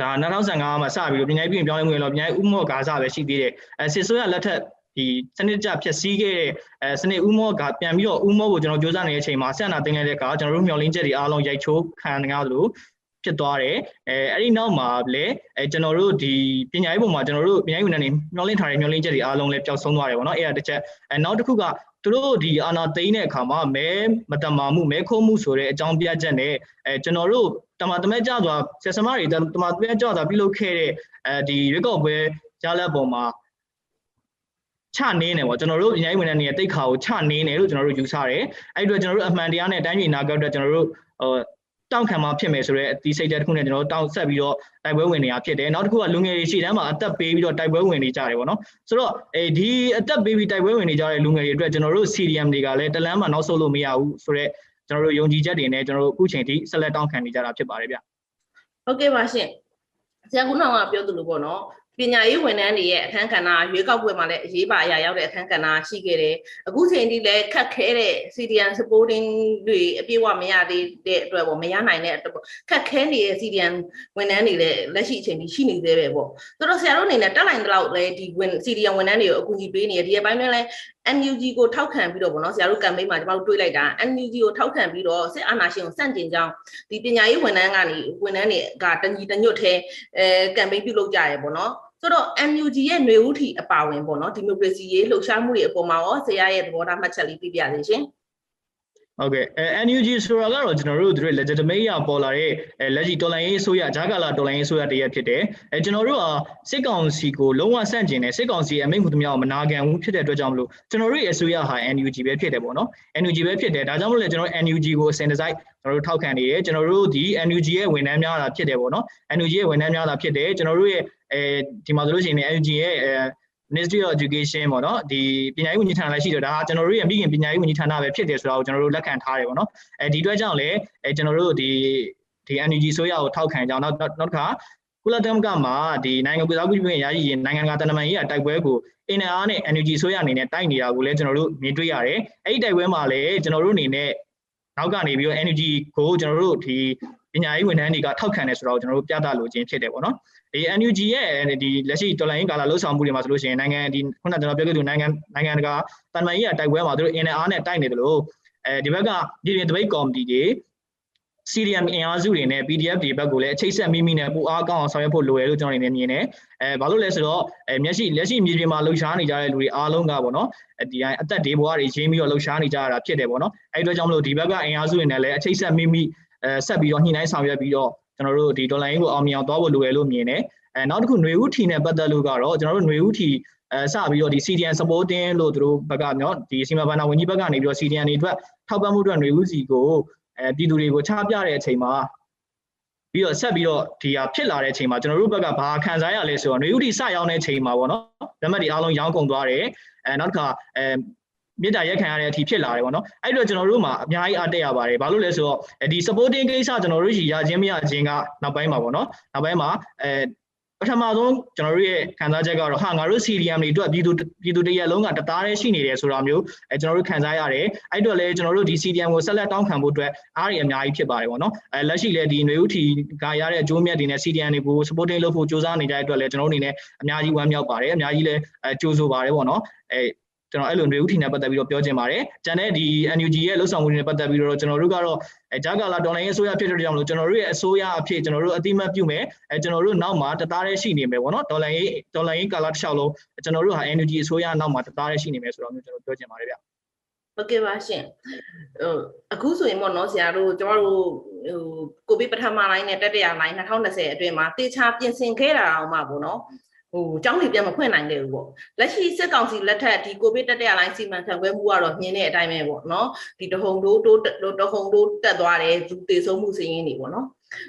ဒါ2015မှာစပြီးတော့ပညာရေးပြည်ပြောင်းလဲမှုရတော့ပညာရေးဥမော့ကာစပဲရှိသေးတယ်အဲစစ်ဆိုးရလက်ထက်ဒီစနစ်ကြဖြည့်ဆည်းခဲ့တဲ့အဲစနစ်ဥမောကပြန်ပြီးတော့ဥမောကိုကျွန်တော်စ조사နေတဲ့အချိန်မှာဆက်နာတင်လိုက်တဲ့အခါကျွန်တော်တို့မျှော်လင့်ချက်တွေအားလုံးရိုက်ချိုးခံရသလိုဖြစ်သွားတယ်အဲအဲ့ဒီနောက်မှာလည်းအဲကျွန်တော်တို့ဒီပညာရေးပုံမှာကျွန်တော်တို့ပညာရေးဝန်ထမ်းတွေမျှော်လင့်ထားတဲ့မျှော်လင့်ချက်တွေအားလုံးလည်းပျောက်ဆုံးသွားတယ်ပေါ့နော်အဲ့ဒါတစ်ချက်အဲနောက်တစ်ခုက သူတို့ဒီအာနာသိန်းတဲ့အခါမှာမဲမတမာမှုမဲခိုးမှုဆိုတဲ့အကြောင်းပြချက်နဲ့အဲကျွန်တော်တို့တမတမဲကြစွာဆက်စမတွေတမတမဲကြစွာပြုလုပ်ခဲ့တဲ့အဲဒီရွက်ကောက်ပွဲကြားလက်ပုံမှာချနင်းတယ်ပေါ့ကျွန်တော်တို့ပညာရေးဝန်ထမ်းတွေရဲ့တိတ်ခါကိုချနင်းတယ်လို့ကျွန်တော်တို့ယူဆတယ်အဲ့ဒီတော့ကျွန်တော်တို့အမှန်တရားနဲ့တိုင်းပြည်နာဂတ်အတွက်ကျွန်တော်တို့ဟို တောက်ခံမှာဖြစ်မယ်ဆိုတော့ဒီစိတ်ဓာတ်တစ်ခုနဲ့ကျွန်တော်တို့တောက်ဆက်ပြီးတော့တိုက်ပွဲဝင်နေတာဖြစ်တယ်နောက်တစ်ခုကလူငယ်တွေရှေ့တန်းမှာအသက်ပေးပြီးတော့တိုက်ပွဲဝင်နေကြတယ်ပေါ့နော်ဆိုတော့အဲဒီအသက်ပေးပြီးတိုက်ပွဲဝင်နေကြတဲ့လူငယ်တွေအတွက်ကျွန်တော်တို့ CDM တွေကလည်းတလန်းမှာနောက်ဆုတ်လို့မရဘူးဆိုတော့ကျွန်တော်တို့ယုံကြည်ချက်တွေနဲ့ကျွန်တော်တို့အခုချိန်ထိဆက်လက်တောင်းခံနေကြတာဖြစ်ပါတယ်ဗျဟုတ်ကဲ့ပါရှင်ဆရာကနောက်မှာပြောသလိုပေါ့နော် ပညာရေးဝန်ထမ်းတွေရဲ့အခန်းကဏ္ဍရွေးကောက်ပွဲမှာလည်းအရေးပါအရာရောက်တဲ့အခန်းကဏ္ဍရှိခဲ့တယ်။အခုချိန်ထိလည်းခက်ခဲတဲ့ CDN supporting တွေအပြည့်အဝမရသေးတဲ့အတွက်ပေါ့မရနိုင်တဲ့အတွက်ပေါ့ခက်ခဲနေတဲ့ CDN ဝန်ထမ်းတွေလည်းလက်ရှိအချိန်ထိရှိနေသေးပဲပေါ့။ဆိုတော့ဆရာတို့အနေနဲ့တက်လိုက်တဲ့လောက်လည်းဒီဝန် CDN ဝန်ထမ်းတွေကိုအကူအညီပေးနေရဒီအပိုင်းတွေလည်း NUG ကိုထောက်ခံပြီးတော့ဗောနော်ဆရာတို့ campaign မှာကျွန်တော်တို့တွေးလိုက်တာ NUG ကိုထောက်ခံပြီးတော့စစ်အာဏာရှင်ကိုစန့်ကျင်ကြောင်းဒီပညာရေးဝန်ထမ်းကနေဝန်ထမ်းတွေကတညီတညွတ်ထဲအဲ campaign ပြုလုပ်ကြရဲဗောနော် ဆိုတော့ NUG ရဲ့ຫນွေဦးထီအပါဝင်ပေါ့နော်ဒီမိုကရေစီရေးလှုပ်ရှားမှုတွေအပေါ်မှာရောဆရာရဲ့သဘောထားမှတ်ချက်လေးပြပြသေးရှင်။ဟုတ်ကဲ့အဲ NUG ဆိုတာကတော့ကျွန်တော်တို့တို့ legitimate ရပေါ်လာတဲ့အဲလက်ရှိတော်လိုင်းရေးအစိုးရဂျာကာလာတော်လိုင်းရေးအစိုးရတရက်ဖြစ်တယ်အဲကျွန်တော်တို့ကစစ်ကောင်စီကိုလုံးဝဆန့်ကျင်တယ်စစ်ကောင်စီအမိန့်မှုသမျှကိုမနာခံဘူးဖြစ်တဲ့အတွက်ကြောင့်မလို့ကျွန်တော်တို့ရဲ့အစိုးရဟာ NUG ပဲဖြစ်တယ်ပေါ့နော် NUG ပဲဖြစ်တယ်ဒါကြောင့်မလို့လေကျွန်တော် NUG ကိုအစင်တစိုက်ကျွန်တော်တို့ထောက်ခံနေတယ်ကျွန်တော်တို့ဒီ NUG ရဲ့ဝန်ထမ်းများတာဖြစ်တယ်ပေါ့နော် NUG ရဲ့ဝန်ထမ်းများတာဖြစ်တယ်ကျွန်တော်တို့ရဲ့ အဲဒီမှာဆိုလို့ရှိရင် NUG ရဲ့အဲ Ministry of Education ပေါ့နော်ဒီပညာရေးဝန်ကြီးဌာနလည်းရှိတယ်ဒါကကျွန်တော်တို့ရဲ့မိခင်ပညာရေးဝန်ကြီးဌာနပဲဖြစ်တယ်ဆိုတာကိုကျွန်တော်တို့လက်ခံထားတယ်ပေါ့နော်အဲဒီအတွက်ကြောင့်လည်းအဲကျွန်တော်တို့ဒီဒီ NUG ဆိုရကိုထောက်ခံကြအောင်နောက်နောက်တစ်ခါကုလသမဂ္ဂမှာဒီနိုင်ငံပြည်သားမှုပြင်ရာကြီးရင်နိုင်ငံကတနမန်ရေးတိုက်ပွဲကိုအင်အားနဲ့ NUG ဆိုရအနေနဲ့တိုက်နေတာကိုလည်းကျွန်တော်တို့မြင်တွေ့ရတယ်အဲ့ဒီတိုက်ပွဲမှာလည်းကျွန်တော်တို့အနေနဲ့နောက်ကနေပြီးတော့ NUG ကိုကျွန်တော်တို့ဒီ ပညာရေးဝန်ထမ်းတွေကထောက်ခံတယ်ဆိုတော့ကျွန်တော်တို့ပြသလိုခြင်းဖြစ်တယ်ပေါ့နော်ဒီ NUG ရဲ့ဒီလက်ရှိတော်လိုင်းကာလာလှုပ်ဆောင်မှုတွေမှာဆိုလို့ရှိရင်နိုင်ငံဒီခုနကကျွန်တော်ပြောခဲ့သူနိုင်ငံနိုင်ငံတကာတန်မာရေးတိုက်ပွဲမှာသူတို့ NR နဲ့တိုက်နေတယ်လို့အဲဒီဘက်ကပြည်တွင်တပိတ်ကော်မတီတွေ CDM အင်အားစုတွေနဲ့ PDF တွေဘက်ကိုလည်းအချိတ်ဆက်မိမိနဲ့ပိုအားကောင်းအောင်ဆောင်ရွက်ဖို့လိုရလို့ကျွန်တော်အနေနဲ့မြင်တယ်အဲဘာလို့လဲဆိုတော့အဲမျက်ရှိလက်ရှိမြေပြင်မှာလှုပ်ရှားနေကြတဲ့လူတွေအားလုံးကပေါ့နော်ဒီအသက်ဒေဘွားတွေရင်းပြီးတော့လှုပ်ရှားနေကြရတာဖြစ်တယ်ပေါ့နော်အဲဒီအတွက်ကြောင့်မလို့ဒီဘက်ကအင်အားစုတွေနဲ့လည်းအချိတ်ဆက်မိမိ အဲဆက်ပြီးတော့ညှိနှိုင်းဆောင်ရွက်ပြီးတော့ကျွန်တော်တို့ဒီဒေါ်လာရင်းကိုအောင်မြင်အောင်သွားဖို့လိုရလို့မြင်တယ်အဲနောက်တစ်ခုຫນွေဦးထီနဲ့ပတ်သက်လို့ကတော့ကျွန်တော်တို့ຫນွေဦးထီအဲစပြီးတော့ဒီ CDN supporting လို့သူတို့ဘက်ကနော်ဒီစီမံဘဏ္ဍာဝန်ကြီးဘက်ကနေပြီးတော့ CDN တွေအတွက်ထောက်ပံ့မှုအတွက်ຫນွေဦးစီကိုအဲပြည်သူတွေကိုချပြတဲ့အချိန်မှာပြီးတော့ဆက်ပြီးတော့ဒီဟာဖြစ်လာတဲ့အချိန်မှာကျွန်တော်တို့ဘက်ကဘာခံစားရလဲဆိုတော့ຫນွေဦးတီစရောက်တဲ့အချိန်မှာပေါ့နော်လက်မှတ်တွေအားလုံးရောင်းကုန်သွားတယ်အဲနောက်တစ်ခါအဲ မြစ်တာရက်ခံရတဲ့အထိဖြစ်လာတယ်ပေါ့နော်အဲ့တော့ကျွန်တော်တို့မှာအများကြီးအားတက်ရပါတယ်ဘာလို့လဲဆိုတော့ဒီ supporting ကိစ္စကျွန်တော်တို့ရှိရခြင်းမရခြင်းကနောက်ပိုင်းမှာပေါ့နော်နောက်ပိုင်းမှာအဲပထမဆုံးကျွန်တော်တို့ရဲ့ခံစားချက်ကတော့ဟာငါတို့ CDM တွေအတွက်ပြည်သူပြည်သူတရက်လုံးကတသားတည်းရှိနေတယ်ဆိုတာမျိုးအဲကျွန်တော်တို့ခံစားရတယ်အဲ့တော့လည်းကျွန်တော်တို့ဒီ CDM ကိုဆက်လက်တောင်းခံဖို့အတွက်အားရအများကြီးဖြစ်ပါတယ်ပေါ့နော်အဲလက်ရှိလည်းဒီຫນွေဥထီကရတဲ့အကျိုးမြတ်တွေနဲ့ CDM တွေကို supporting လုပ်ဖို့စ조사နေတဲ့အတွက်လည်းကျွန်တော်တို့အနေနဲ့အများကြီးဝမ်းမြောက်ပါတယ်အများကြီးလည်းအဲကြိုးဆိုပါတယ်ပေါ့နော်အဲ ကျွန်တော်အဲ့လိုຫນွေဥထီနဲ့ပတ်သက်ပြီးတော့ပြောချင်ပါတယ်။ကျန်တဲ့ဒီ NUG ရဲ့လှုပ်ဆောင်မှုတွေနဲ့ပတ်သက်ပြီးတော့ကျွန်တော်တို့ကတော့အဲဂျာကာလာဒေါ်လာရေးအစိုးရဖြစ်တဲ့ကြောင့်မလို့ကျွန်တော်တို့ရဲ့အစိုးရအဖြစ်ကျွန်တော်တို့အတိမတ်ပြုမယ်။အဲကျွန်တော်တို့နောက်မှာတသားတည်းရှိနေမယ်ပေါ့နော်။ဒေါ်လာရေးဒေါ်လာရေးကာလာတစ်လျှောက်လုံးကျွန်တော်တို့ဟာ NUG အစိုးရနောက်မှာတသားတည်းရှိနေမယ်ဆိုတော့မျိုးကျွန်တော်ပြောချင်ပါတယ်ဗျ။ဟုတ်ကဲ့ပါရှင်ဟိုအခုဆိုရင်ပေါ့နော်ဆရာတို့ကျမတို့ဟိုကိုဗစ်ပထမလိုင်းနဲ့တတိယလိုင်း2020အတွင်းမှာတေချာပြင်ဆင်ခဲ့တာအောင်မှာပေါ့နော် ဟိုကျောင်းတွေပြန်မဖွင့်နိုင်ခဲ့ဘူးပေါ့လက်ရှိစစ်ကောင်စီလက်ထက်ဒီကိုဗစ်တတိယလိုင်းစီမံခန့်ခွဲမှုကတော့မြင်တဲ့အတိုင်းပဲပေါ့နော်ဒီတဟုန်တိုးတိုးတဟုန်တိုးတက်သွားတယ်သူတည်ဆုံးမှုစရင်းတွေပေါ့နော်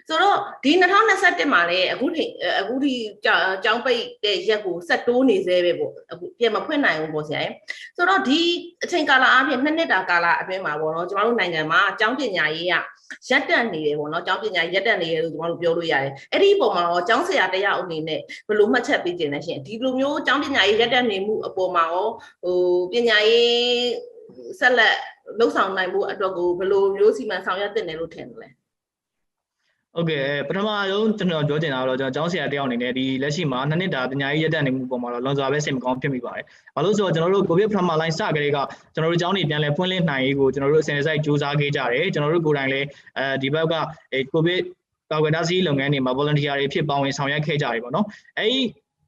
ဆိုတော့ဒီ2021မှာလည်းအခုထိအခုထိကျောင်းပိတ်တဲ့ရက်ကိုဆက်တိုးနေသေးပဲပေါ့အခုပြန်မဖွင့်နိုင်ဘူးပေါ့ဆရာရဲ့ဆိုတော့ဒီအချိန်ကာလအပြင်နှစ်နှစ်တာကာလအတွင်းမှာပေါ့နော်ကျမတို့နိုင်ငံမှာကျောင်းပညာရေးက ရက်တက်နေတယ်ပေါ့နော်ကျောင်းပညာရက်တက်နေတယ်လို့ကျမတို့ပြောလို့ရတယ်အဲ့ဒီအပေါ်မှာရောကျောင်းဆရာတရားအနေနဲ့ဘယ်လိုမှတ်ချက်ပေးခြင်းလဲရှင်ဒီလိုမျိုးကျောင်းပညာရေးရက်တက်နေမှုအပေါ်မှာရောဟိုပညာရေးဆက်လက်လှုပ်ဆောင်နိုင်မှုအတွက်ကိုဘယ်လိုမျိုးစီမံဆောင်ရွက်တင်တယ်လို့ထင်တယ်လဲ ဟုတ်ကဲ့ပထမဆုံးကျွန်တော်ပြောချင်တာကတော့ကျွန်တော်ကျောင်းဆရာတယောက်အနေနဲ့ဒီလက်ရှိမှာနှစ်နှစ်တာပညာရေးရတဲ့နေမှုပုံမှာတော့လွန်စွာပဲစိတ်မကောင်းဖြစ်မိပါတယ်။ဘာလို့ဆိုတော့ကျွန်တော်တို့ကိုဗစ်ပထမလိုင်းစကလေးကကျွန်တော်တို့ကျောင်းတွေပြန်လဲဖွင့်လှစ်နိုင်ရေးကိုကျွန်တော်တို့အစဉ်အစိုက်စူးစမ်းခဲ့ကြတယ်။ကျွန်တော်တို့ကိုယ်တိုင်လည်းအဲဒီဘက်ကကိုဗစ်ကာကွယ်တားဆီးလုပ်ငန်းတွေမှာ volunteer တွေဖြစ်ပါဝင်ဆောင်ရွက်ခဲ့ကြတယ်ပေါ့နော်။အဲဒီ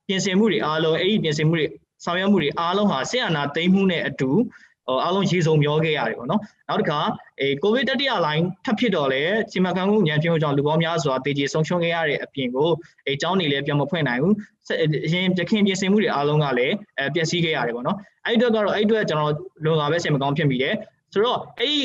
ပြင်ဆင်မှုတွေအားလုံးအဲဒီပြင်ဆင်မှုတွေဆောင်ရွက်မှုတွေအားလုံးဟာဆရာနာသိမ်းမှုနဲ့အတူဟို အားလုံးရေစုံပြောခဲ့ရတယ်ပေါ့နော်နောက်တစ်ခါအေကိုဗစ်တတိယလိုင်းထပ်ဖြစ်တော့လေစီမံခန့်ခွဲမှုညံပြင်းမှုကြောင့်လူပေါင်းများစွာတေကျေဆုံးရှုံးခဲ့ရတဲ့အပြင်ကိုအေကျောင်းတွေလည်းပြန်မဖွင့်နိုင်ဘူးအရင်ပြခင်ပြင်ဆင်မှုတွေအားလုံးကလည်းအဲပျက်စီးခဲ့ရတယ်ပေါ့နော်အဲ့အတွက်ကတော့အဲ့အတွက်ကျွန်တော်လွန်စွာပဲစင်မကောင်းဖြစ်မိတယ်ဆိုတော့အဲ့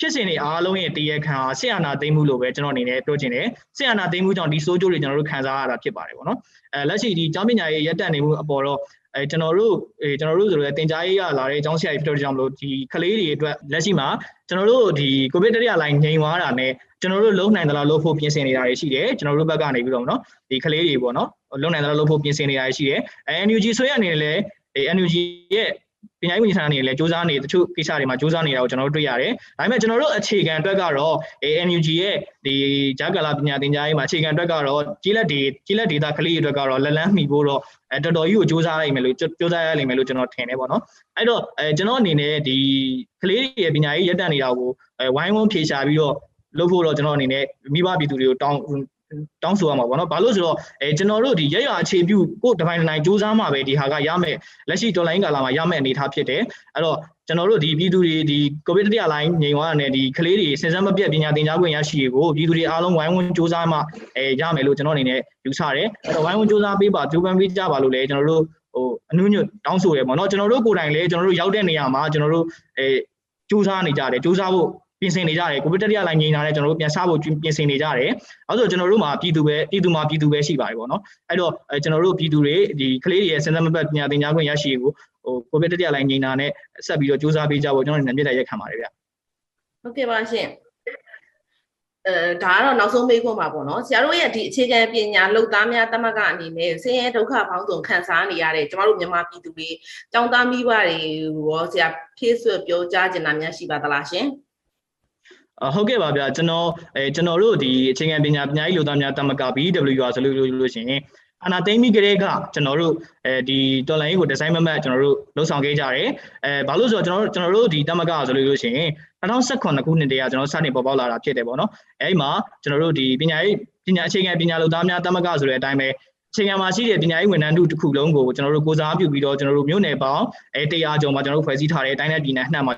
ဖြစ်စဉ်တွေအားလုံးရဲ့တရခံဟာဆီယနာသိမ်းမှုလို့ပဲကျွန်တော်အနေနဲ့ပြောချင်တယ်ဆီယနာသိမ်းမှုကြောင့်ဒီစိုးကျိုးတွေကျွန်တော်တို့ခံစားရတာဖြစ်ပါတယ်ပေါ့နော်အဲလက်ရှိဒီကျောင်းပညာရေးရက်တက်နေမှုအပေါ်တော့ အဲကျွန်တော်တို့အဲကျွန်တော်တို့ဆိုလည်းတင် जा ရေးရလာတဲ့အကြောင်းဆရာကြီးဖြစ်တဲ့ကြောင့်မလို့ဒီကလေးတွေအတွက်လက်ရှိမှာကျွန်တော်တို့ဒီကိုဗစ်တတိယလိုင်းငြိမ်သွားတာနဲ့ကျွန်တော်တို့လုံနိုင်သလားလုံဖို့ပြင်ဆင်နေတာတွေရှိတယ်ကျွန်တော်တို့ဘက်ကနေပြီးတော့နော်ဒီကလေးတွေပေါ့နော်လုံနိုင်သလားလုံဖို့ပြင်ဆင်နေတာတွေရှိတယ်အဲ NUG ဆွေးရအနေနဲ့လည်း NUG ရဲ့ပ ညာရေးဝန်ကြီးဌာနအနေနဲ့လည်းစ조사နေတချို့ကိစ္စတွေမှာစ조사နေတာကိုကျွန်တော်တို့တွေ့ရတယ်။ဒါပေမဲ့ကျွန်တော်တို့အခြေခံအတွက်ကတော့ NUG ရဲ့ဒီဂျာကာလာပညာသင်ကြားရေးမှာအခြေခံအတွက်ကတော့ကြီးလက်ဒီကြီးလက်ဒေတာကလေးတွေအတွက်ကတော့လက်လန်းမှီဖို့တော့အဲတော်တော်ကြီးကိုစ조사လိုက်မယ်လို့စ조사ရလိမ့်မယ်လို့ကျွန်တော်ထင်တယ်ပေါ့နော်။အဲ့တော့အဲကျွန်တော်အနေနဲ့ဒီကလေးတွေရဲ့ပညာရေးရပ်တန့်နေတာကိုအဲဝိုင်းဝန်းဖြေရှာပြီးတော့လုပ်ဖို့တော့ကျွန်တော်အနေနဲ့မိဘပြည်သူတွေကိုတောင်း တောင်းဆိုရမှာပေါ့နော်ဘာလို့ဆိုတော့အဲကျွန်တော်တို့ဒီရရအခြေပြုကိုတပိုင်းတိုင်းစူးစမ်းမှာပဲဒီဟာကရမယ်လက်ရှိတော်လိုင်းကာလာမှာရမယ်အနေထားဖြစ်တယ်အဲ့တော့ကျွန်တော်တို့ဒီပြည်သူတွေဒီကိုဗစ်တတိယလိုင်းငြိမ်သွားတဲ့ဒီကလေးတွေစဉ်ဆက်မပြတ်ပညာသင်ကြားခွင့်ရရှိကိုပြည်သူတွေအားလုံးဝိုင်းဝန်းစူးစမ်းမှအဲရမယ်လို့ကျွန်တော်အနေနဲ့ယူဆတယ်အဲ့တော့ဝိုင်းဝန်းစူးစမ်းပေးပါဂျိုးပန်ပေးကြပါလို့လည်းကျွန်တော်တို့ဟိုအနုညွတ်တောင်းဆိုရပေါ့နော်ကျွန်တော်တို့ကိုယ်တိုင်လည်းကျွန်တော်တို့ရောက်တဲ့နေရာမှာကျွန်တော်တို့အဲစူးစမ်းနေကြတယ်စူးစမ်းဖို့ ပြင်ဆင်နေကြတယ်ကိုဗစ်တတိယလိုင်းငြိမ်လာတဲ့ကျွန်တော်တို့ပြန်စားဖို့ပြင်ဆင်နေကြတယ်အဲဆိုကျွန်တော်တို့မှာပြည်သူပဲပြည်သူမှာပြည်သူပဲရှိပါတယ်ပေါ့နော်အဲ့တော့အဲကျွန်တော်တို့ပြည်သူတွေဒီကလေးတွေရဲ့စဉ်သက်မပတ်ပညာသင်ကြားခွင့်ရရှိကိုဟိုကိုဗစ်တတိယလိုင်းငြိမ်လာနဲ့ဆက်ပြီးတော့စူးစမ်းပေးကြဖို့ကျွန်တော်တို့လည်းမြစ်တဲ့ရက်ခံပါတယ်ဗျဟုတ်ကဲ့ပါရှင်အဲဒါကတော့နောက်ဆုံးမေးခွန်းပါပေါ့နော်ဆရာတို့ရဲ့ဒီအခြေခံပညာလုပ်သားများတမကအနေနဲ့ဆင်းရဲဒုက္ခပေါင်းစုံခံစားနေရတဲ့ကျမတို့မြန်မာပြည်သူတွေចောင်းသားမိဘတွေရောဆရာဖြည့်ဆွပြောကြားချင်တာများရှိပါသလားရှင်အ ဟုတ်ကဲ့ပါဗျာကျွန်တော်အဲကျွန်တော်တို့ဒီအခြေခံပညာပညာရေးလူသားများတမက BWR ဆိုလို့လို့ရှိရင်အနာသိမ့်မိကလေးကကျွန်တော်တို့အဲဒီတော်လိုင်းကိုဒီဇိုင်းမမတ်ကျွန်တော်တို့လှုပ်ဆောင်ခဲ့ကြတယ်အဲဘာလို့ဆိုတော့ကျွန်တော်တို့ကျွန်တော်တို့ဒီတမကဆိုလို့လို့ရှိရင်2018ခုနှစ်တည်းကကျွန်တော်စတင်ပေါ်ပေါက်လာတာဖြစ်တယ်ပေါ့နော်အဲဒီမှာကျွန်တော်တို့ဒီပညာရေးပညာအခြေခံပညာလူသားများတမကဆိုတဲ့အတိုင်းပဲအခြေခံမှာရှိတဲ့ပညာရေးဝန်ထမ်းတို့တစ်ခုလုံးကိုကျွန်တော်တို့ကိုစားပြုပြီးတော့ကျွန်တော်တို့မြို့နယ်ပေါင်းအဲတရားကျော်မှာကျွန်တော်တို့ဖွဲ့စည်းထားတဲ့အတိုင်းနဲ့ပြည်နယ်နှံ့မှာ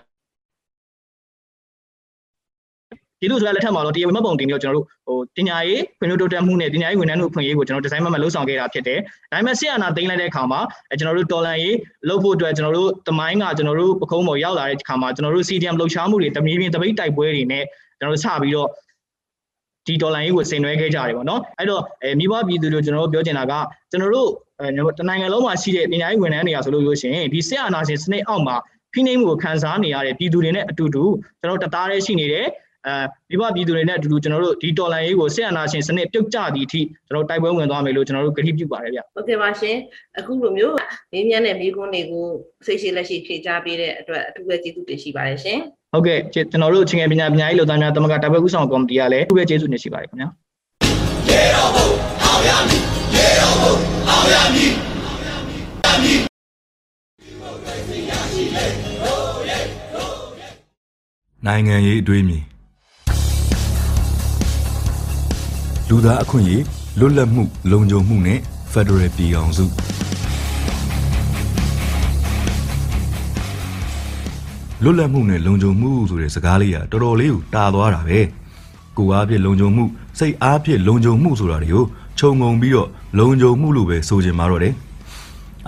ပြည်သူ့ဆိုရလက်ထက်မှာတော့တရားဝင်မှတ်ပုံတင်ပြီးတော့ကျွန်တော်တို့ဟိုတင်ညာရေးဖွံ့ဖြိုးတိုးတက်မှုနဲ့တင်ညာရေးဝန်ထမ်းတို့ဖွံ့ဖြိုးရေးကိုကျွန်တော်ဒီဇိုင်းမှတ်မှတ်လှုပ်ဆောင်ခဲ့တာဖြစ်တယ်။ဒါပေမဲ့ဆီယနာတင်လိုက်တဲ့အခါမှာကျွန်တော်တို့တော်လန်ရေးလုပ်ဖို့အတွက်ကျွန်တော်တို့တမိုင်းကကျွန်တော်တို့ပခုံးပေါ်ရောက်လာတဲ့အခါမှာကျွန်တော်တို့ CDM လှုပ်ရှားမှုတွေတမီးပြင်းတပိတ်တိုက်ပွဲတွေနဲ့ကျွန်တော်တို့စပြီးတော့ဒီဒေါ်လာရေးကိုဆင်နွှဲခဲ့ကြတယ်ပေါ့နော်အဲ့တော့အဲမိဘပြည်သူတို့ကျွန်တော်တို့ပြောချင်တာကကျွန်တော်တို့အဲတနိုင်ငံလုံးမှာရှိတဲ့ပညာရေးဝန်ထမ်းတွေကဆိုလို့ရှိရင်ဒီဆက်အာဏာရှင်စနစ်အောက်မှာဖိနှိပ်မှုကိုခံစားနေရတဲ့ပြည်သူတွေနဲ့အတူတူကျွန်တော်တို့တသားတည်းရှိနေတယ် အဲမိဘပြည်သူတွေနဲ့အတူတူကျွန်တော်တို့ဒီတော်လန်ရေးကိုဆက်အာဏာရှင်စနစ်ပြုတ်ကျသည့်အထိကျွန်တော်တိုက်ပွဲဝင်သွားမယ်လို့ကျွန်တော်တို့ကတိပြုပါတယ်ဗျဟုတ်ကဲ့ပါရှင်အခုလိုမျိုးမင်းမြန်းတဲ့မိကွန်းတွေကိုစိတ်ရှိလက်ရှိဖြေချပေးတဲ့အတွက်အထူးပဲကျေးဇူးတင်ရှိပါတယ်ရှင်ဟုတ်ကဲ့ကျွန်တော်တို့ချင်းငယ်ပညာပညာရေးလုပ်သားများတမကတပ်ပွဲဥဆောင်ကော်မတီကလည်းအထူးပဲကျေးဇူးတင်ရှိပါတယ်ခင်ဗျာရေတော်ဘုံအောင်ရမည်ရေတော်ဘုံအောင်ရမည်နိုင်ငံရေးအတွေးမြင် လူသားအခွင့်အရေးလွတ်လပ်မှုလုံခြုံမှုနဲ့ Federal ပြည်အောင်စုလွတ်လပ်မှုနဲ့လုံခြုံမှုဆိုတဲ့စကားလေးကတော်တော်လေးကိုတာသွားတာပဲကိုအားဖြင့်လုံခြုံမှုစိတ်အားဖြင့်လုံခြုံမှုဆိုတာတွေကိုခြုံငုံပြီးတော့လုံခြုံမှုလို့ပဲဆိုချင်ပါတော့တယ်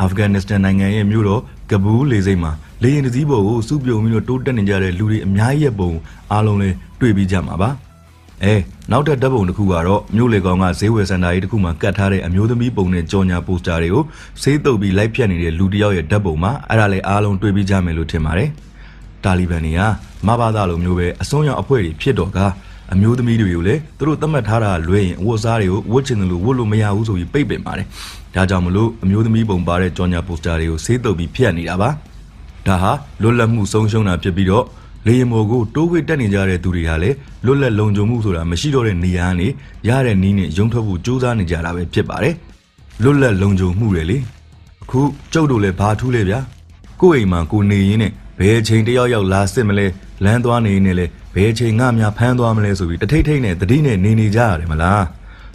အာဖဂန်နစ္စတန်နိုင်ငံရဲ့မြို့တော်ကဘူးလေစိတ်မှာလေရင်တစည်းပေါ်ကိုစုပြုံပြီးတော့တိုးတက်နေကြတဲ့လူတွေအများကြီးရဲ့ပုံအားလုံးလဲတွေ့ပြီးကြမှာပါ အဲနောက်ထပ်ဓာတ်ပုံတစ်ခုကတော့မြို့လေကောင်ကဈေးဝယ်စင်တာကြီးတစ်ခုမှာကတ်ထားတဲ့အမျိုးသမီးပုံနဲ့ကြော်ညာပိုစတာတွေကိုဆေးတုပ်ပြီးလိုက်ဖြတ်နေတဲ့လူတစ်ယောက်ရဲ့ဓာတ်ပုံမှာအဲ့ဒါလည်းအားလုံးတွေ့ပြီးကြမယ်လို့ထင်ပါတယ်တာလီဘန်တွေကမဘာသာလိုမျိုးပဲအစွန်းရောက်အဖွဲ့တွေဖြစ်တော့ကအမျိုးသမီးတွေကိုလည်းသူတို့သတ်မှတ်ထားတာလွဲရင်အဝတ်စားတွေကိုဝတ်ချင်တယ်လို့ဝတ်လို့မရဘူးဆိုပြီးပိတ်ပင်ပါတယ်ဒါကြောင့်မလို့အမျိုးသမီးပုံပါတဲ့ကြော်ညာပိုစတာတွေကိုဆေးတုပ်ပြီးဖျက်နေတာပါဒါဟာလွတ်လပ်မှုဆုံးရှုံးတာဖြစ်ပြီးတော့ လေယာဉ်ပေါ်ကိုတိုးဝှေ့တက်နေကြတဲ့သူတွေဟာလည်းလွတ်လပ်လုံခြုံမှုဆိုတာမရှိတော့တဲ့နေရာကနေရတဲ့နီးနဲ့ရုံထွက်ဖို့ကြိုးစားနေကြတာပဲဖြစ်ပါတယ်လွတ်လပ်လုံခြုံမှုတွေလေအခုကျုပ်တို့လည်းဘာထူးလဲဗျာကိုယ့်အိမ်မှာကိုနေရင်းနဲ့ဘယ်ချိန်တယောက်ယောက်လာစစ်မလဲလမ်းသွားနေနေလဲဘယ်ချိန်ငါများဖမ်းသွားမလဲဆိုပြီးတထိတ်ထိတ်နဲ့တတိနဲ့နေနေကြရတယ်မလား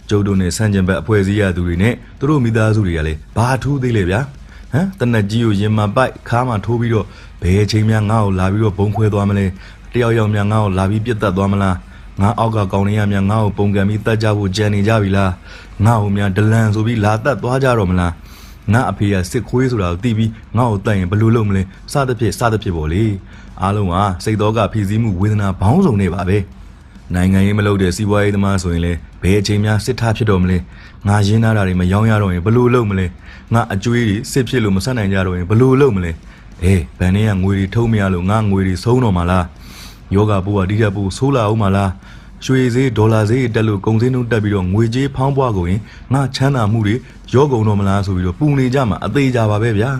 ကျုပ်တို့နဲ့ဆန့်ကျင်ဘက်အဖွဲ့အစည်းရသူတွေနဲ့သူတို့မိသားစုတွေကလည်းဘာထူးသေးလဲဗျာ ဟမ်တနက်ကြီးကိုရင်မပိုက်ခါမှထိုးပြီးတော့ဘယ်အချိန်များငါ့ကိုလာပြီးတော့ဘုံခွဲသွားမလဲတယောက်ယောက်များငါ့ကိုလာပြီးပြစ်တက်သွားမလားငါအောက်ကကောင်းနေရများငါ့ကိုပုံကံပြီးတတ်ကြဖို့ကြံနေကြပြီလားငါ့ကိုများဒလန်ဆိုပြီးလာတတ်သွားကြတော့မလားငါအဖေကစစ်ခွေးဆိုတာကိုသိပြီးငါ့ကိုတတ်ရင်ဘယ်လိုလုပ်မလဲစသဖြင့်စသဖြင့်ပေါ့လေအားလုံးကစိတ်တော်ကဖြည့်ဆည်းမှုဝေဒနာဘောင်းစုံနေပါပဲနိုင်ငံရေးမလုပ်တဲ့စီးပွားရေးသမားဆိုရင်လည်းဘ ယ်အချိန်များစစ်ထားဖြစ်တော့မလဲငါရင်းနာတာတွေမယောင်းရတော့ရင်ဘယ်လိုလုပ်မလဲငါအကျွေးတွေစစ်ဖြစ်လို့မဆက်နိုင်ကြတော့ရင်ဘယ်လိုလုပ်မလဲအေးဗန်နေကငွေတွေထုံးမရလို့ငါငွေတွေဆုံးတော့မှာလားယောဂဘိုးကဒီကဘိုးဆိုးလာအောင်မလားရွှေဈေးဒေါ်လာဈေးတက်လို့ကုန်စည်နှုန်းတက်ပြီးတော့ငွေကြေးဖောင်းပွားကုန်ရင်ငါချမ်းသာမှုတွေရောကုန်တော့မလားဆိုပြီးတော့ပူနေကြမှာအသေးကြပါပဲဗျာ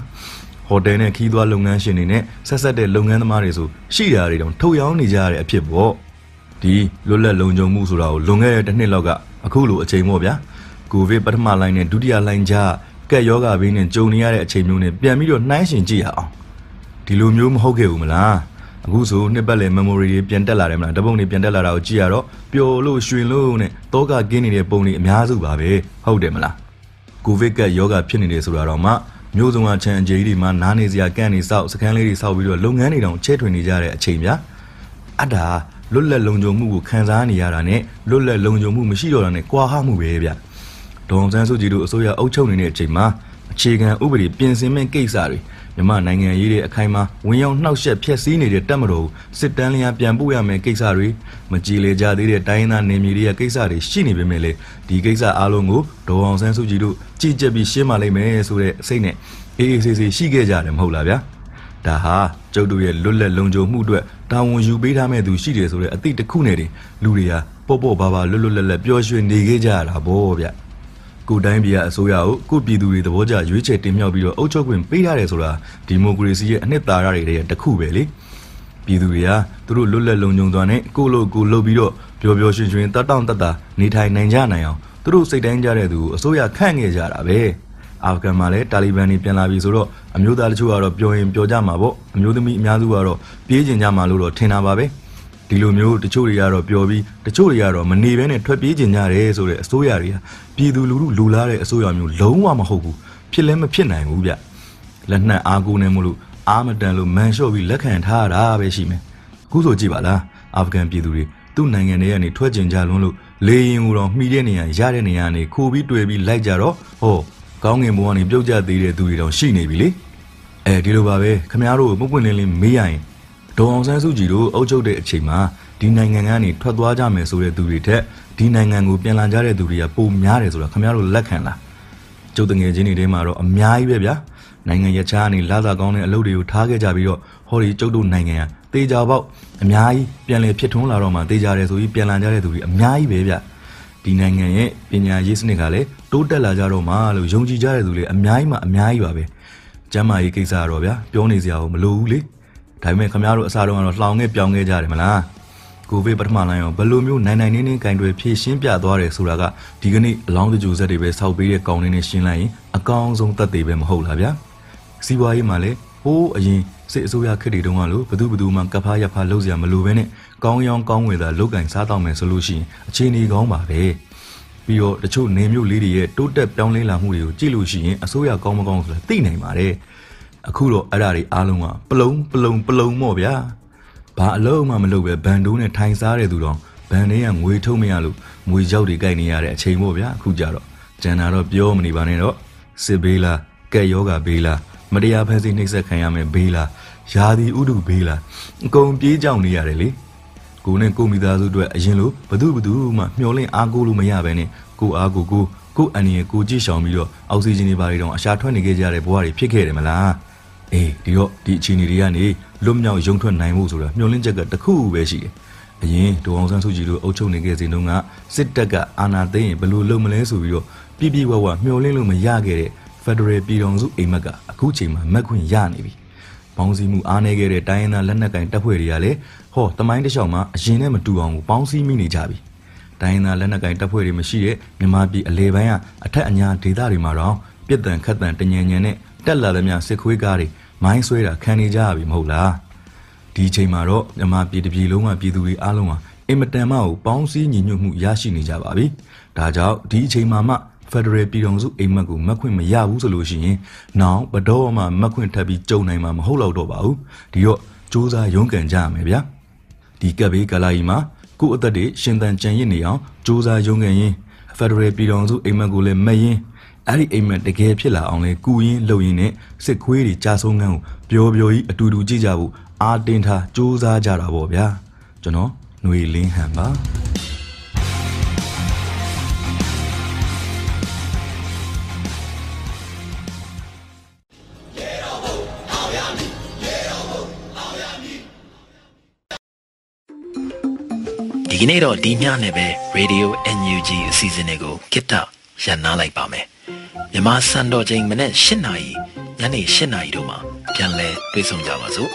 ဟိုတယ်နဲ့ခီးသွွားလုပ်ငန်းရှင်တွေနဲ့ဆက်ဆက်တဲ့လုပ်ငန်းသမားတွေဆိုရှိတာတွေတောင်ထုတ်ရောင်းနေကြရတဲ့အဖြစ်ပေါ့ ဒီလွတ်လပ်လုံခြုံမှုဆိုတာကိုလွန်ခဲ့တဲ့တစ်နှစ်လောက်ကအခုလိုအချိန်ပေါ့ဗျာကိုဗစ်ပထမလိုင်းနဲ့ဒုတိယလိုင်းကြားကက်ယောဂဘေးနဲ့ကြုံနေရတဲ့အချိန်မျိုးနဲ့ပြန်ပြီးတော့နှိုင်းယှဉ်ကြည့်ရအောင်ဒီလိုမျိုးမဟုတ်ခဲ့ဘူးမလားအခုဆိုနှစ်ပတ်လည် memory တွေပြန်တက်လာတယ်မလားတပုံတွေပြန်တက်လာတာကိုကြည့်ရတော့ပျော်လို့ရွှင်လို့နဲ့တောကကင်းနေတဲ့ပုံတွေအများစုပါပဲဟုတ်တယ်မလားကိုဗစ်ကယောဂဖြစ်နေတယ်ဆိုတာတော့မှမျိုးစုံအချမ်းအကျေးတွေမှာနားနေစရာကန့်နေစောက်စကန်လေးတွေစောက်ပြီးတော့လုပ်ငန်းတွေတောင်ချဲထွင်နေကြတဲ့အချိန်ဗျာအတ္တာ လွတ်လပ်လုံခြုံမှုကိုခံစားနေရတာနဲ့လွတ်လပ်လုံခြုံမှုမရှိတော့တာနဲ့ကွာဟမှုပဲဗျဒေါန်ဆန်းစုကြည်တို့အစိုးရအုပ်ချုပ်နေတဲ့အချိန်မှာအခြေခံဥပဒေပြင်ဆင်မဲ့ကိစ္စတွေမြန်မာနိုင်ငံရေးတွေအခိုင်အမာဝင်ရောက်နှောက်ယှက်ဖျက်ဆီးနေတဲ့တပ်မတော်စစ်တမ်းလျာပြန်ပို့ရမယ့်ကိစ္စတွေမကြည်လေကြသေးတဲ့တိုင်းရင်းသားနေမျိုးတွေရဲ့ကိစ္စတွေရှိနေပေမဲ့လေဒီကိစ္စအားလုံးကိုဒေါအောင်ဆန်းစုကြည်တို့ကြည်ကြက်ပြီးရှင်းပါလိမ့်မယ်ဆိုတဲ့စိတ်နဲ့အေးအေးဆေးဆေးရှိခဲ့ကြတယ်မဟုတ်လားဗျာ ဒါဟာကျုပ်တို့ရဲ့လွတ်လပ်လုံခြုံမှုအတွက်တာဝန်ယူပေးထားမဲ့သူရှိတယ်ဆိုတဲ့အသည့်တစ်ခုနဲ့တည်းလူတွေဟာပေါ့ပေါ့ပါပါလွတ်လွတ်လပ်လပ်ပျော်ရွှင်နေခဲ့ကြရတာဗောဗျာကိုတိုင်းပြည်အစိုးရကိုကိုပြည်သူတွေသဘောကျရွေးချယ်တင်မြှောက်ပြီးတော့အုပ်ချုပ်ခွင့်ပေးရတယ်ဆိုတာဒီမိုကရေစီရဲ့အနှစ်သာရတွေရဲ့တစ်ခုပဲလေပြည်သူတွေကသူတို့လွတ်လပ်လုံခြုံစွာနဲ့ကိုလိုကိုလှုပ်ပြီးတော့ပျော်ပျော်ရွှင်ရွှင်တတ်တောင့်တတ်တာနေထိုင်နိုင်ကြနိုင်အောင်သူတို့စိတ်တိုင်းကြတဲ့သူကိုအစိုးရခန့်ခဲ့ကြတာပဲ အာဖဂန်မှာလည်းတာလီဘန်တွေပြန်လာပြီဆိုတော့အမျိုးသားတချို့ကတော့ပြောရင်ပြောကြမှာပေါ့အမျိုးသမီးအများစုကတော့ပြေးကျင်ကြမှာလို့တော့ထင်တာပါပဲဒီလိုမျိုးတချို့တွေကတော့ပြောပြီးတချို့တွေကတော့မနေဘဲနဲ့ထွက်ပြေးကျင်ကြတယ်ဆိုတဲ့အစိုးရတွေကပြည်သူလူထုလူလားတဲ့အစိုးရမျိုးလုံးဝမဟုတ်ဘူးဖြစ်လဲမဖြစ်နိုင်ဘူးဗျလက်နက်အားကိုးနေမလို့အာမတန်လို့မန်လျှော့ပြီးလက်ခံထားရတာပဲရှိမယ်အခုဆိုကြည့်ပါလားအာဖဂန်ပြည်သူတွေသူ့နိုင်ငံထဲကနေထွက်ကျင်ကြလွန်းလို့လေရင်ကိုတော့မှီတဲ့နေရာရတဲ့နေရာနေခိုးပြီးတွေ့ပြီးလိုက်ကြတော့ဟော ကောင်းငင်ဘုံကနေပြုတ်ကျသေးတဲ့သူတွေတောင်ရှိနေပြီလေအဲဒီလိုပါပဲခမည်းတော်ကိုပုတ်ပွင့်လင်းလင်းမေးရရင်ဒေါအောင်ဆန်းစုကြည်တို့အုပ်ချုပ်တဲ့အချိန်မှာဒီနိုင်ငံကနေထွက်သွားကြမယ်ဆိုတဲ့သူတွေထက်ဒီနိုင်ငံကိုပြန်လာကြတဲ့သူတွေကပိုများတယ်ဆိုတာခမည်းတော်လက်ခံလားကျုပ်တငယ်ချင်းတွေထဲမှာတော့အများကြီးပဲဗျာနိုင်ငံရခြားကနေလာသာကောင်းတဲ့အလုပ်တွေကိုထားခဲ့ကြပြီးတော့ဟောဒီကျုပ်တို့နိုင်ငံကတေချာပေါက်အများကြီးပြန်လည်ဖြစ်ထွန်းလာတော့မှတေချာတယ်ဆိုပြီးပြန်လာကြတဲ့သူတွေအများကြီးပဲဗျ ဒီနိုင်ငံရဲ့ပညာရေးစနစ်ကလည်းတိုးတက်လာကြတော့မှလို့ယုံကြည်ကြတဲ့သူတွေအများကြီးမှအများကြီးပါပဲကျမ်းမာရေးကိစ္စကတော့ဗျာပြောနေစရာမလိုဘူးလေဒါပေမဲ့ခင်ဗျားတို့အစားတော့ကတော့လှောင်ခဲ့ပြောင်းခဲ့ကြတယ်မလားကိုဗစ်ပထမလိုင်းရောဘယ်လိုမျိုးနိုင်နိုင်နေနေကင်တွေဖြည့်ရှင်းပြသွားတယ်ဆိုတာကဒီကနေ့အလောင်းတကြိုဆက်တွေပဲစောက်ပေးတဲ့ကောင်းနေနေရှင်းလိုက်ရင်အကောင်းဆုံးသက်သေပဲမဟုတ်လားဗျာစီးပွားရေးမှာလည်းဟိုးအရင် စစ်အစိုးရခက်တွေတုန်းကလို့ဘသူဘသူမှကဖားရဖားလုပ်စရာမလိုဘဲနဲ့ကောင်းရောင်းကောင်းဝယ်သာလုတ်ကင်စားတော့မယ်ဆိုလို့ရှိရင်အခြေအနေကောင်းပါပဲပြီးတော့တချို့နေမျိုးလေးတွေရဲ့တိုးတက်ပြောင်းလဲလာမှုတွေကိုကြည့်လို့ရှိရင်အစိုးရကောင်းမကောင်းဆိုတာသိနိုင်ပါတယ်အခုတော့အဲ့ဒါတွေအားလုံးကပလုံပလုံပလုံမော့ဗျာဘာအလုံးမှမလုပ်ပဲဘန်ဒိုးနဲ့ထိုင်စားတဲ့သူတော့ဘန်တွေကငွေထုတ်မရလို့ငွေကြောက်တွေကြိုက်နေရတဲ့အချိန်မို့ဗျာအခုကြတော့ကျန်တာတော့ပြောမနေပါနဲ့တော့စစ်ဘေးလားကက်ယောဂဘေးလား မတရားဖန်ဆီးနှိပ်စက်ခံရမယ်ဘေးလားယာဒီဥဒုဘေးလားအကုန်ပြေးကြောင်နေရတယ်လေကိုနဲ့ကိုမိသားစုအတွက်အရင်လိုဘသူဘသူမှမျောလင့်အားကိုးလို့မရဘဲနဲ့ကိုအားကိုကိုကိုအန်ရီကိုကြည့်ရှောင်ပြီးတော့အောက်ဆီဂျင်တွေပါတွေတော့အရှာထွက်နေခဲ့ကြတဲ့ဘဝတွေဖြစ်ခဲ့တယ်မလားအေးဒီတော့ဒီအခြေအနေတွေကနေလွတ်မြောက်ရုံထွက်နိုင်မှုဆိုတာမျှော်လင့်ချက်ကတစ်ခုပဲရှိတယ်။အရင်ဒေါအောင်ဆန်းစုကြည်တို့အုပ်ချုပ်နေခဲ့စဉ်တုန်းကစစ်တပ်ကအာဏာသိမ်းရင်ဘယ်လိုလုပ်မလဲဆိုပြီးတော့ပြပြဝဝမျှော်လင့်လို့မရခဲ့တဲ့ Federal ပြည်တော်စုအိမ်မက်ကအခုချိန်မှာမက်ခွင့်ရနေပြီ။ပေါင်းစည်းမှုအားနည်းခဲ့တဲ့တိုင်းရင်းသားလက်နက်ကင်တပ်ဖွဲ့တွေကလည်းဟောတမိုင်းတစ်လျှောက်မှာအရင်နဲ့မတူအောင်ကိုပေါင်းစည်းမိနေကြပြီ။တိုင်းရင်းသားလက်နက်ကင်တပ်ဖွဲ့တွေမရှိတဲ့မြန်မာပြည်အလဲပိုင်းကအထက်အညာဒေသတွေမှာတော့ပြစ်ဒဏ်ခတ်တန်တညံညံနဲ့တက်လာသမျှစစ်ခွေးကားတွေမိုင်းဆွဲတာခံနေကြရပြီမဟုတ်လားဒီအချိန်မှာတော့မြန်မာပြည်တစ်ပြည်လုံးကပြည်သူတွေအားလုံးဟာအင်မတန်မှကိုပေါင်းစည်းညီညွတ်မှုရရှိနေကြပါပြီဒါကြောင့်ဒီအချိန်မှာမှ ဖက်ဒရယ်ပြည်တော်စုအိမ်မက်ကိုမက်ခွင့်မရဘူးဆိုလို့ရှိရင်နောင်ဘတော်မှမက်ခွင့်ထပ်ပြီးကြုံနိုင်မှာမဟုတ်တော့ပါဘူးဒီတော့စူးစမ်းရုန်းကန်ကြရမယ်ဗျာဒီကပ်ဘေးကလာကြီးမှာကို့အသက်တွေရှင်သန်ကြံရစ်နေအောင်စူးစမ်းရုန်းကန်ရင်ဖက်ဒရယ်ပြည်တော်စုအိမ်မက်ကိုလည်းမက်ရင်အဲ့ဒီအိမ်မက်တကယ်ဖြစ်လာအောင်လဲကူရင်းလှုပ်ရင်းနဲ့စစ်ခွေးတွေကြာဆုံးငန်းကိုပျော်ပျော်ကြီးအတူတူကြည့်ကြဖို့အာတင်ထားစူးစမ်းကြတာပေါ့ဗျာကျွန်တော်ຫນွေလင်းဟန်ပါ ဒဒီကနေ့တော့ဒီညနဲ့ပဲ Radio NUG အစီအစဉ်လေးကိုကိတ္တရန်နာလိုက်ပါမယ်မြန်မာစံတော်ချိန်မနေ့၈နာရီညနေ၈နာရီတို့မှာပြန်လည်တွေ့ဆုံကြပါစို့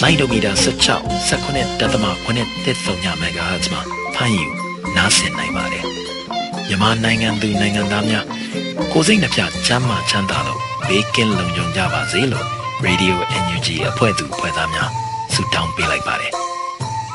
လိုင်းဒိုမီတာ16 19တက်သမ9တက်ဆုံည MHz မှာဖမ်းယူနားဆင်နိုင်ပါတယ်မြန်မာနိုင်ငံသူနိုင်ငံသားများကိုယ်စိတ်နှပြချမ်းမာချမ်းသာလို့ဘေးကင်းလုံခြုံကြပါစေလို့ Radio NUG အဖွဲ့သူအဖွဲ့သားများဆုတောင်းပေးလိုက်ပါတယ်